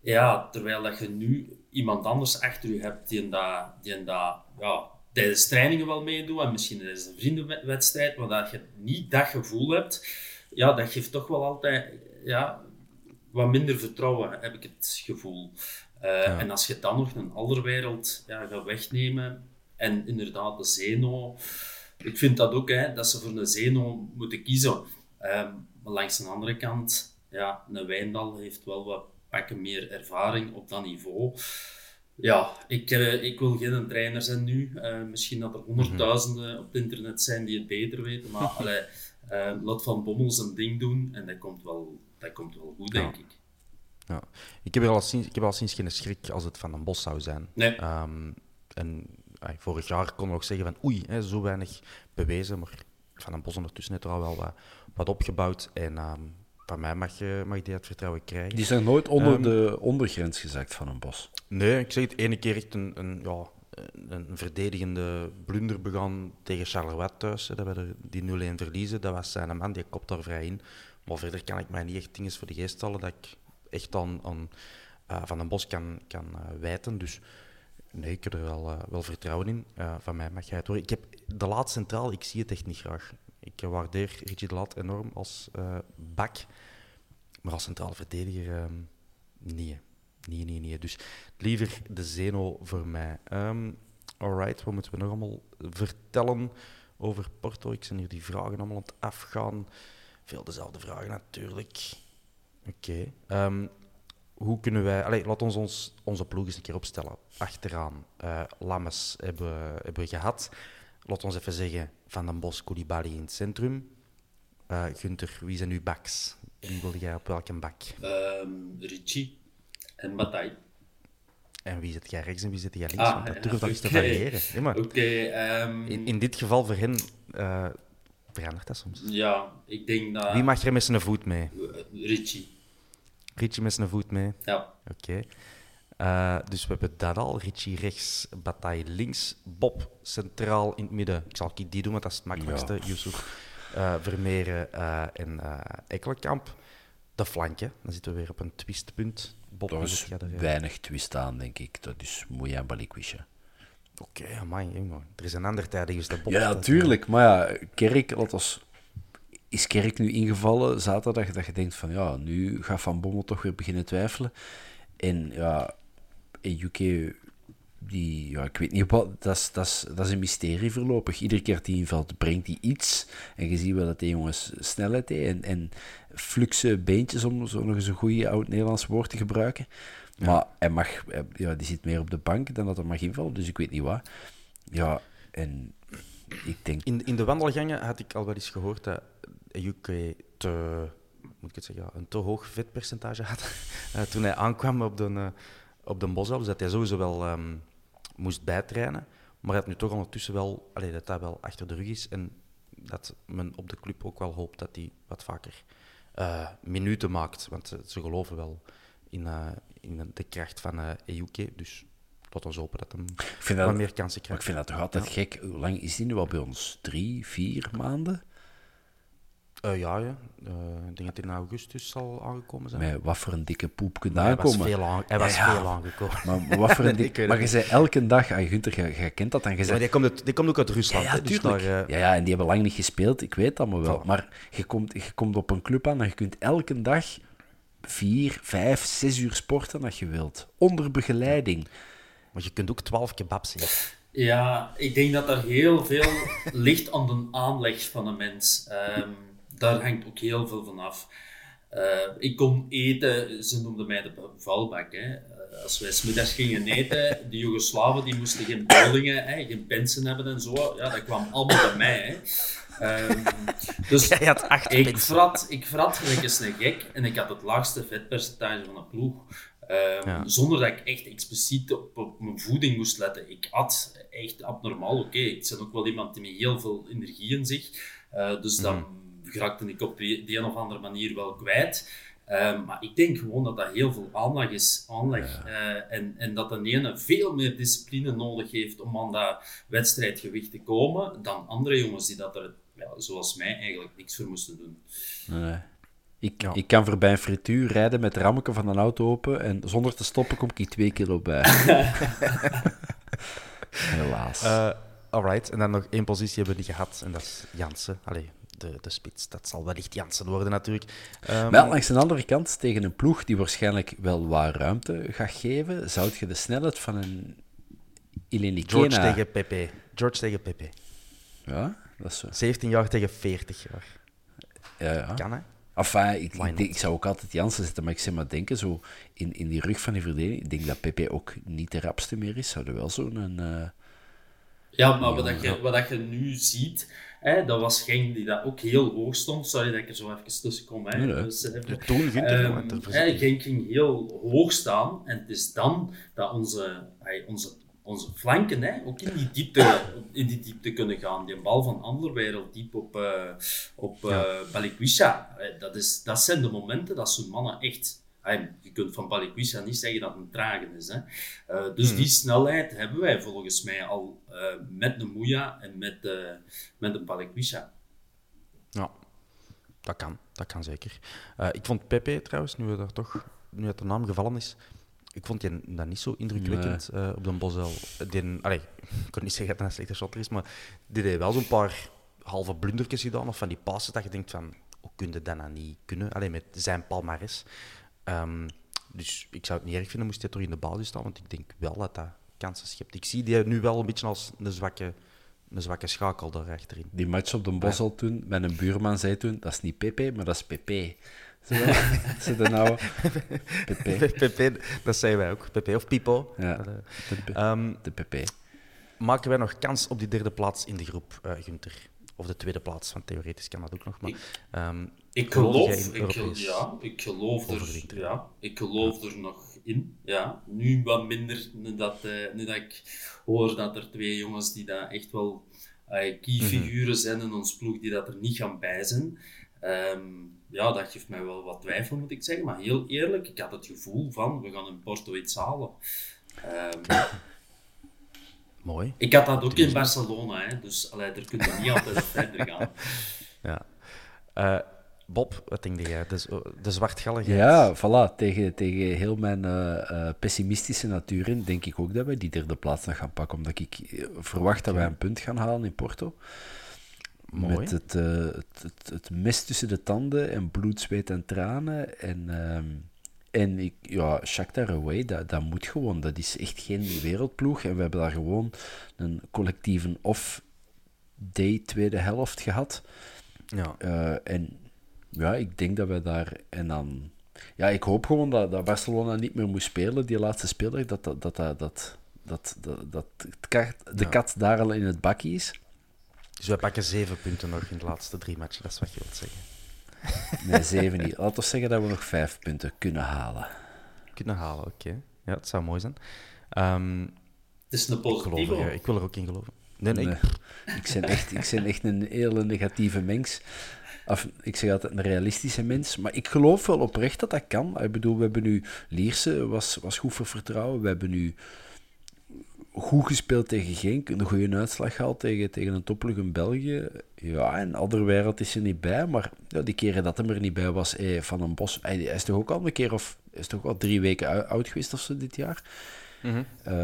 Ja, terwijl dat je nu iemand anders achter je hebt die, dat, die dat, ja, tijdens trainingen wel meedoet en misschien tijdens een vriendenwedstrijd, maar dat je niet dat gevoel hebt, ja, dat geeft toch wel altijd ja, wat minder vertrouwen, heb ik het gevoel. Uh, En als je dan nog een andere wereld ja, gaat wegnemen en inderdaad de Zeno ik vind dat ook, hè, dat ze voor een Zeno moeten kiezen. Um, maar langs de andere kant, ja, een Wijndal heeft wel wat pakken meer ervaring op dat niveau. Ja, ik, uh, ik wil geen trainer zijn nu. Uh, misschien dat er honderdduizenden op het internet zijn die het beter weten. Maar allee, uh, laat Van Bommel zijn ding doen en dat komt wel, dat komt wel goed, denk ik. Ja. Ik, heb er al sinds, ik heb al sinds geen schrik als het van een bos zou zijn. Nee. Ehm, en ay, vorig jaar kon we nog zeggen van oei, hè, zo weinig bewezen, maar Van den Bos ondertussen heeft er al wel wat, wat opgebouwd. En ehm, van mij mag, je, mag die het vertrouwen krijgen. Die zijn nooit onder Ehm, de ondergrens gezakt van een bos. Nee, ik zeg het ene keer echt een, een, ja, een verdedigende blunder begaan tegen Charleroi thuis. Hè, dat we er die 0-1 verliezen. Dat was zijn man, die kopt daar vrij in. Maar verder kan ik mij niet echt dingen voor de geest halen dat ik echt aan, aan eh, Van den Bos kan, kan eh, wijten. Dus nee, ik heb er wel, eh, wel vertrouwen in. Eh, van mij mag jij het horen. Ik heb de laat centraal, ik zie het echt niet graag. Ik waardeer Richie de enorm als eh, bak. Maar als centrale verdediger, ehm, nee. Nee, nee, nee. Dus liever de Zeno voor mij. Ehm alright, wat moeten we nog allemaal vertellen over Porto? Ik zijn hier die vragen allemaal aan het afgaan. Veel dezelfde vragen natuurlijk. Oké. Ehm, hoe kunnen wij... Allee, laat ons, ons onze ploeg eens een keer opstellen. Achteraan, eh Lammes hebben, we- hebben we gehad. Laat ons even zeggen, Van den Bos, Koulibaly in het centrum. Eh Gunther, wie zijn uw backs? Wie wil jij op welke bak? Ehm Richie en Bataille. En wie zit jij rechts en wie zit jij links? Ah, Want dat durft eens te variëren. ehm, in, in dit geval voor hen eh, verandert dat soms. ja, ik denk dat... Wie mag er met zijn voet mee? Richie, Richie met zijn voet mee. ja. Oké. Eh, dus we hebben dat al. Richie rechts, Bataille links, Bob centraal in het midden. Ik zal die doen, want dat is het makkelijkste. Yusuf, eh, Vermeeren eh, en eh Ekkelenkamp. De flanken, dan zitten we weer op een twistpunt. Bob, is er, weinig twist aan, denk ik. Dat is Moejan Balikwisje. Oké, amai, jongen. Er is een ander tijd geweest dat Bob... Ja, dat- natuurlijk. Maar ja, Kerk, laat ons... Is Kerk nu ingevallen zaterdag dat je denkt van ja, nu gaat Van Bommel toch weer beginnen twijfelen. En ja, UK, die, ja, ik weet niet wat, dat is, dat, is, dat is een mysterie voorlopig. Iedere keer hij invalt, brengt hij iets. En je ziet wel dat die jongens snelheid heeft en, en fluxe beentjes, om zo nog eens een goede oud-Nederlands woord te gebruiken. Maar hij mag, ja, die zit meer op de bank dan dat hij mag invallen, dus ik weet niet wat. Ja, en ik denk In, in de wandelgangen had ik al wel eens gehoord dat UK te, moet ik het zeggen, ja, een te hoog vetpercentage had eh, toen hij aankwam op de, eh, op de Bosel. Dus dat hij sowieso wel ehm, moest bijtrainen. Maar hij had nu toch ondertussen wel, allee, dat dat wel achter de rug is. En dat men op de club ook wel hoopt dat hij wat vaker eh, minuten maakt. Want ze, ze geloven wel in, in de kracht van eh EUK. Dus laten we hopen dat hij wat dat, meer kansen maar ik krijgt. vind dat toch altijd gek. Hoe lang is die nu al bij ons? Drie, vier maanden? Eh, ja, ja. Eh, ik denk dat hij in augustus zal aangekomen zijn. Met wat voor een dikke poep kunt Maar hij was aankomen. veel, aan, hij was Ja, ja. veel aangekomen. Maar wat voor een dik... Maar je zei elke dag... Ah, Gunther, jij, jij kent dat dan. Je Maar die komt, uit- die komt ook uit ja, Rusland. ja, hè, dus daar, eh, Ja, ja, en die hebben lang niet gespeeld. Ik weet dat maar wel. Voilà. Maar je komt, je komt op een club aan en je kunt elke dag vier, vijf, zes uur sporten als je wilt. Onder begeleiding. Maar je kunt ook 12 kebabs zien. Ja, ik denk dat er heel veel ligt aan de aanleg van een mens. Ehm, daar hangt ook heel veel van af. Eh, ik kon eten, ze noemden mij de valbak. Hè. Eh, als wij smiddags gingen eten, die Joegoslaven die moesten geen bowlingen, hè, geen pensen hebben en zo. Ja, dat kwam allemaal bij mij. Hè. Ehm, dus Jij had acht ik pensen. vrat, ik vrat gelijk eens een gek en ik had het laagste vetpercentage van de ploeg. Ehm, Ja. Zonder dat ik echt expliciet op, op mijn voeding moest letten. Ik at echt abnormaal. Oké, ik ben ook wel iemand die met heel veel energie in zich. Eh, dus dan Mhm. Raakte ik op die die een of andere manier wel kwijt. Ehm, maar ik denk gewoon dat dat heel veel aanleg is. Aanleg. Eh, en, en dat de ene veel meer discipline nodig heeft om aan dat wedstrijdgewicht te komen dan andere jongens die dat er, ja, zoals mij, eigenlijk niks voor moesten doen. Nee. Ik, Ja. ik kan voorbij een frituur rijden met rammetje van een auto open en zonder te stoppen kom ik twee kilo bij. Helaas. Eh, alright, en dan nog één positie hebben we niet gehad. En dat is Jansen. Allee, de, de spits. Dat zal wellicht Jansen worden natuurlijk. Ehm, Maar langs de andere kant, tegen een ploeg die waarschijnlijk wel wat ruimte gaat geven, zou je de snelheid van een Ileni George Kena- tegen Pepe. George tegen Pepe. Ja, dat is zo. 17 jaar tegen 40 jaar. Ja, ja. Kan, hè? Enfin, ik, zou ook altijd Jansen zetten, maar ik zeg maar denken, zo in, in die rug van die verdediging, ik denk dat Pepe ook niet de rapste meer is. Zou er wel zo'n... eh, Ja, maar wat, dat je, wat dat je nu ziet, Hè, dat was Genk die dat ook heel hoog stond. Sorry dat ik er zo even tussen kom. Hè. Nee, nee. Dus, eh, De Gunther, Ehm. Genk ging heel hoog staan en het is dan dat onze, hey, onze, onze flanken hè, ook in die, diepte, in die diepte kunnen gaan. Die bal van Anderwereld diep op, eh op Balikwisha. Eh, Dat, is, dat zijn de momenten dat zo'n mannen echt... je kunt van Balikwisha niet zeggen dat het een trage is. Hè. Eh, dus Hmm. die snelheid hebben wij volgens mij al eh, met de Moeja en met, de met de Balikwisha. Ja, dat kan. Dat kan zeker. Eh, ik vond Pepe trouwens, nu, we daar toch, nu het de naam gevallen is, ik vond die dat niet zo indrukwekkend eh, op de Bosel. Die, allee, ik kan niet zeggen dat hij een slechte shotter is, maar die deed wel zo'n paar halve blundertjes gedaan, of van die passes dat je denkt van, hoe kun je dat nou niet kunnen? Alleen met zijn palmares. Ehm, dus ik zou het niet erg vinden moest hij toch in de basis staan, want ik denk wel dat dat kansen schept. Ik zie die nu wel een beetje als een zwakke, een zwakke schakel daar achterin. Die match op de Bossel toen, mijn buurman zei toen, dat is niet Pepe, maar dat is Pepe. Zo, Ze de nou Pepe. Pepe, dat zeiden wij ook. Pepe of Pipo. Ja, Eh, de, ehm, de Pepe. maken wij nog kans op die derde plaats in de groep, eh Gunther? Of de tweede plaats, want theoretisch kan dat ook nog. Maar, ehm, Ik geloof, ik, ja, ik geloof, er, ja, ik geloof er nog in. Ja. Nu wat minder, nu dat, eh, nu dat ik hoor dat er twee jongens die daar echt wel eh, key figuren zijn in ons ploeg, die dat er niet gaan bij zijn. Ehm, ja, dat geeft mij wel wat twijfel, moet ik zeggen. Maar heel eerlijk, ik had het gevoel van, we gaan in Porto iets halen. Ehm, mooi. ik had dat ook in Barcelona, hè, dus allee, er kun je niet altijd verder gaan. Ja. Eh, Bob, wat denk jij? De, de zwartgalligheid. Ja, voilà. Tegen, tegen heel mijn eh, eh, pessimistische natuur in denk ik ook dat wij die derde plaats nog gaan pakken. Omdat ik eh, verwacht dat wij een punt gaan halen in Porto. Mooi. Met het, eh, het, het, het mes tussen de tanden en bloed, zweet en tranen. En, ehm, en ik, ja, Shakhtar away, dat, dat moet gewoon. Dat is echt geen wereldploeg. En we hebben daar gewoon een collectieve off-day tweede helft gehad. Ja. En ja, ik denk dat we daar. En dan. Ja, ik hoop gewoon dat, dat Barcelona niet meer moet spelen, die laatste speler. Dat, dat, dat, dat, dat, dat, dat, het de Ja. kat daar al in het bakje is. Dus wij pakken zeven punten nog in de laatste drie matchen, dat is wat je wilt zeggen. Nee, zeven niet. Laten we zeggen dat we nog vijf punten kunnen halen. Kunnen halen, oké. Ja, het zou mooi zijn. Ehm, Het is een ik, positieve. er, ik wil er ook in geloven. Nee, nee. Nee, ik, ben echt, ik ben echt een hele negatieve mens. Of, ik zeg altijd een realistische mens. Maar ik geloof wel oprecht dat dat kan. Ik bedoel, we hebben nu... Lierse was, was goed voor vertrouwen. We hebben nu goed gespeeld tegen Genk. Een goede uitslag gehaald tegen, tegen een topploeg in België. Ja, en Alderwereld is er niet bij. Maar ja, die keren dat hem er niet bij was, eh, Van een Bos... Hij, is toch ook al een keer of... Is toch al drie weken ou- oud geweest of zo dit jaar? Mhm. Eh,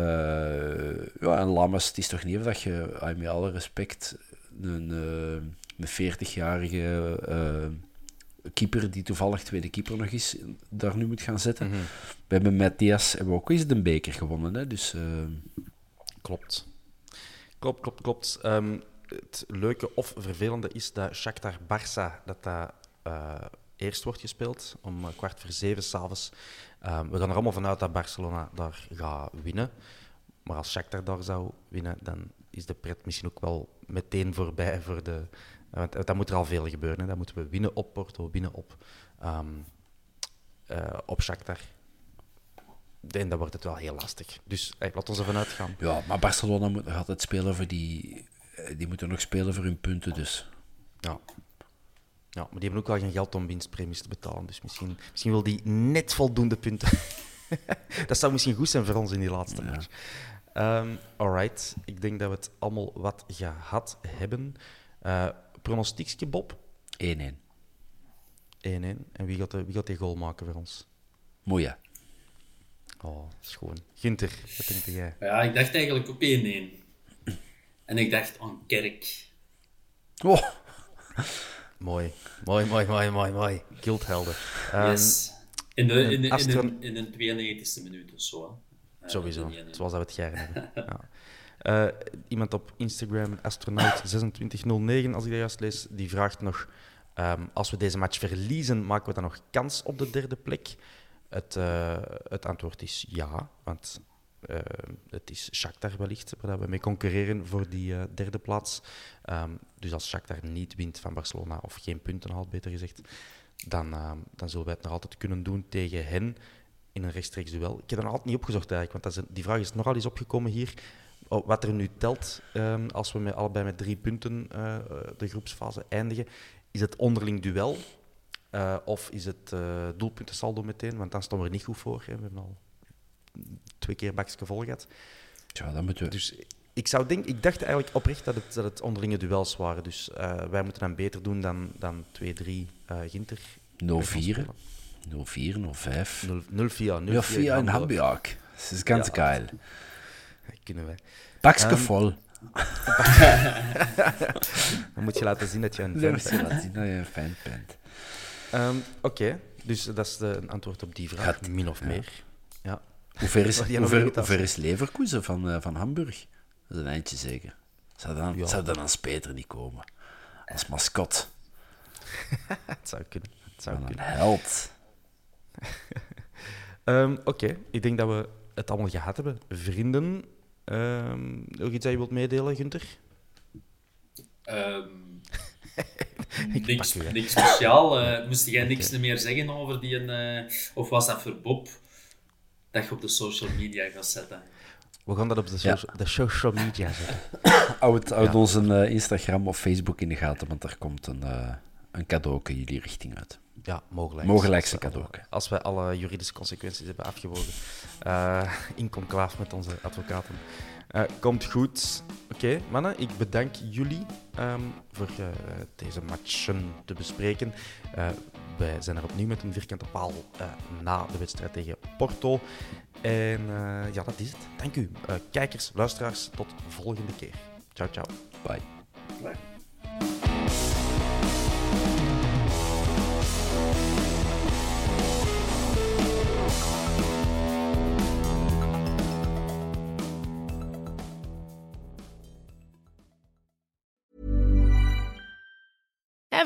ja, en Lammers, het is toch niet of dat je, ah, met alle respect, een, eh, een 40-jarige eh, keeper die toevallig tweede keeper nog is, daar nu moet gaan zetten. Mhm. We hebben met Diaz hebben we ook eens de beker gewonnen, hè, dus... eh, Klopt. Klopt, klopt, klopt. Ehm, het leuke of vervelende is dat Shakhtar Barça dat dat eh, eerst wordt gespeeld om kwart voor zeven s'avonds. Um, we gaan er allemaal vanuit dat Barcelona daar gaat winnen. Maar als Shakhtar daar zou winnen, dan is de pret misschien ook wel meteen voorbij voor de... Want dat moet er al veel gebeuren. Hè. Dan moeten we winnen op Porto, winnen op, eh, op Shakhtar. En dan wordt het wel heel lastig. Dus hey, laten we ervan uitgaan. ja, maar Barcelona moet nog altijd spelen voor die... eh, Die moeten nog spelen voor hun punten, dus... Ja. ja, maar die hebben ook wel geen geld om winstpremies te betalen. Dus misschien, misschien wil die net voldoende punten. dat zou misschien goed zijn voor ons in die laatste match. Ehm alright, ik denk dat we het allemaal wat gehad hebben. Eh pronostiekje, Bob? 1-1. 1-1. En wie gaat, de, wie gaat die goal maken voor ons? Moeja. Oh, schoon. Ginter, wat denk jij? Ja, ik dacht eigenlijk ook 1-1. En ik dacht aan Kerk. Oh, Mooi, mooi, mooi, mooi, mooi, mooi. Guildhelden. Ehm, Yes. In de, in, de, in, Astron- de, in de 92e minuut of zo. hè. Eh, Sowieso, de 1-1. zoals dat we het jaren hebben. Ja. Eh, iemand op Instagram, astronaut2609, als ik dat juist lees, die vraagt nog: ehm, als we deze match verliezen, maken we dan nog kans op de derde plek? Het, eh, het antwoord is ja, want eh, het is Shakhtar wellicht, waar we mee concurreren voor die derde plaats. Ehm, dus als Shakhtar niet wint van Barcelona, of geen punten haalt, beter gezegd, dan, ehm, dan zullen wij het nog altijd kunnen doen tegen hen in een rechtstreeks duel. Ik heb er nog altijd niet opgezocht eigenlijk, want dat is, die vraag is nogal eens opgekomen hier. Oh, wat er nu telt, ehm, als we met, allebei met drie punten eh, de groepsfase eindigen, is het onderling duel uh, of is het uh, doelpuntensaldo meteen? Want dan staan we er niet goed voor. Hè. We hebben al twee keer bakje vol gehad. Ja, dan moeten we... Dus ik, zou denk, ik dacht eigenlijk oprecht dat het, dat het onderlinge duels waren. Dus uh, wij moeten dan beter doen dan, dan 2-3 Ginter. 0-4. 0-4, 0-5. 0-4 in Hamburg. Das ist ganz ja, geil. Kunnen wij. Bakske um, vol. dan moet je laten zien dat je een fan bent. Dan moet je laten zien dat je een fan bent. Um, Oké, okay. dus dat is een antwoord op die vraag, Gaat, min of ja. meer. Ja. Hoe ver is, hoe ver, hoe ver is Leverkusen van, uh, van Hamburg? Dat is een eindje zeker. Zou dan, ja. zou dan als Peter niet komen? Als mascot. het zou kunnen. Het zou kunnen. Een held. um, Oké, okay. ik denk dat we het allemaal gehad hebben. Vrienden, um, nog iets dat je wilt meedelen, Gunther? Um, niks, niks speciaal. Uh, moest jij niks okay. meer zeggen over die... Uh, of was dat voor Bob dat je op de social media gaat zetten? We gaan dat op de, so ja. de social media zetten. Houd, ja. onze uh, Instagram of Facebook in de gaten, want er komt een, een cadeau jullie richting uit. Ja, mogelijk. Mogelijkse cadeau. Als wij alle juridische consequenties hebben afgewogen. Uh, in conclave met onze advocaten. Uh, komt goed. Oké, okay, mannen, ik bedank jullie um, voor uh, deze matchen te bespreken. Uh, wij zijn er opnieuw met een vierkante paal na de wedstrijd tegen Porto. En ja, dat is het. Dank u. kijkers, luisteraars, tot volgende keer. Ciao, ciao. Bye. Bye.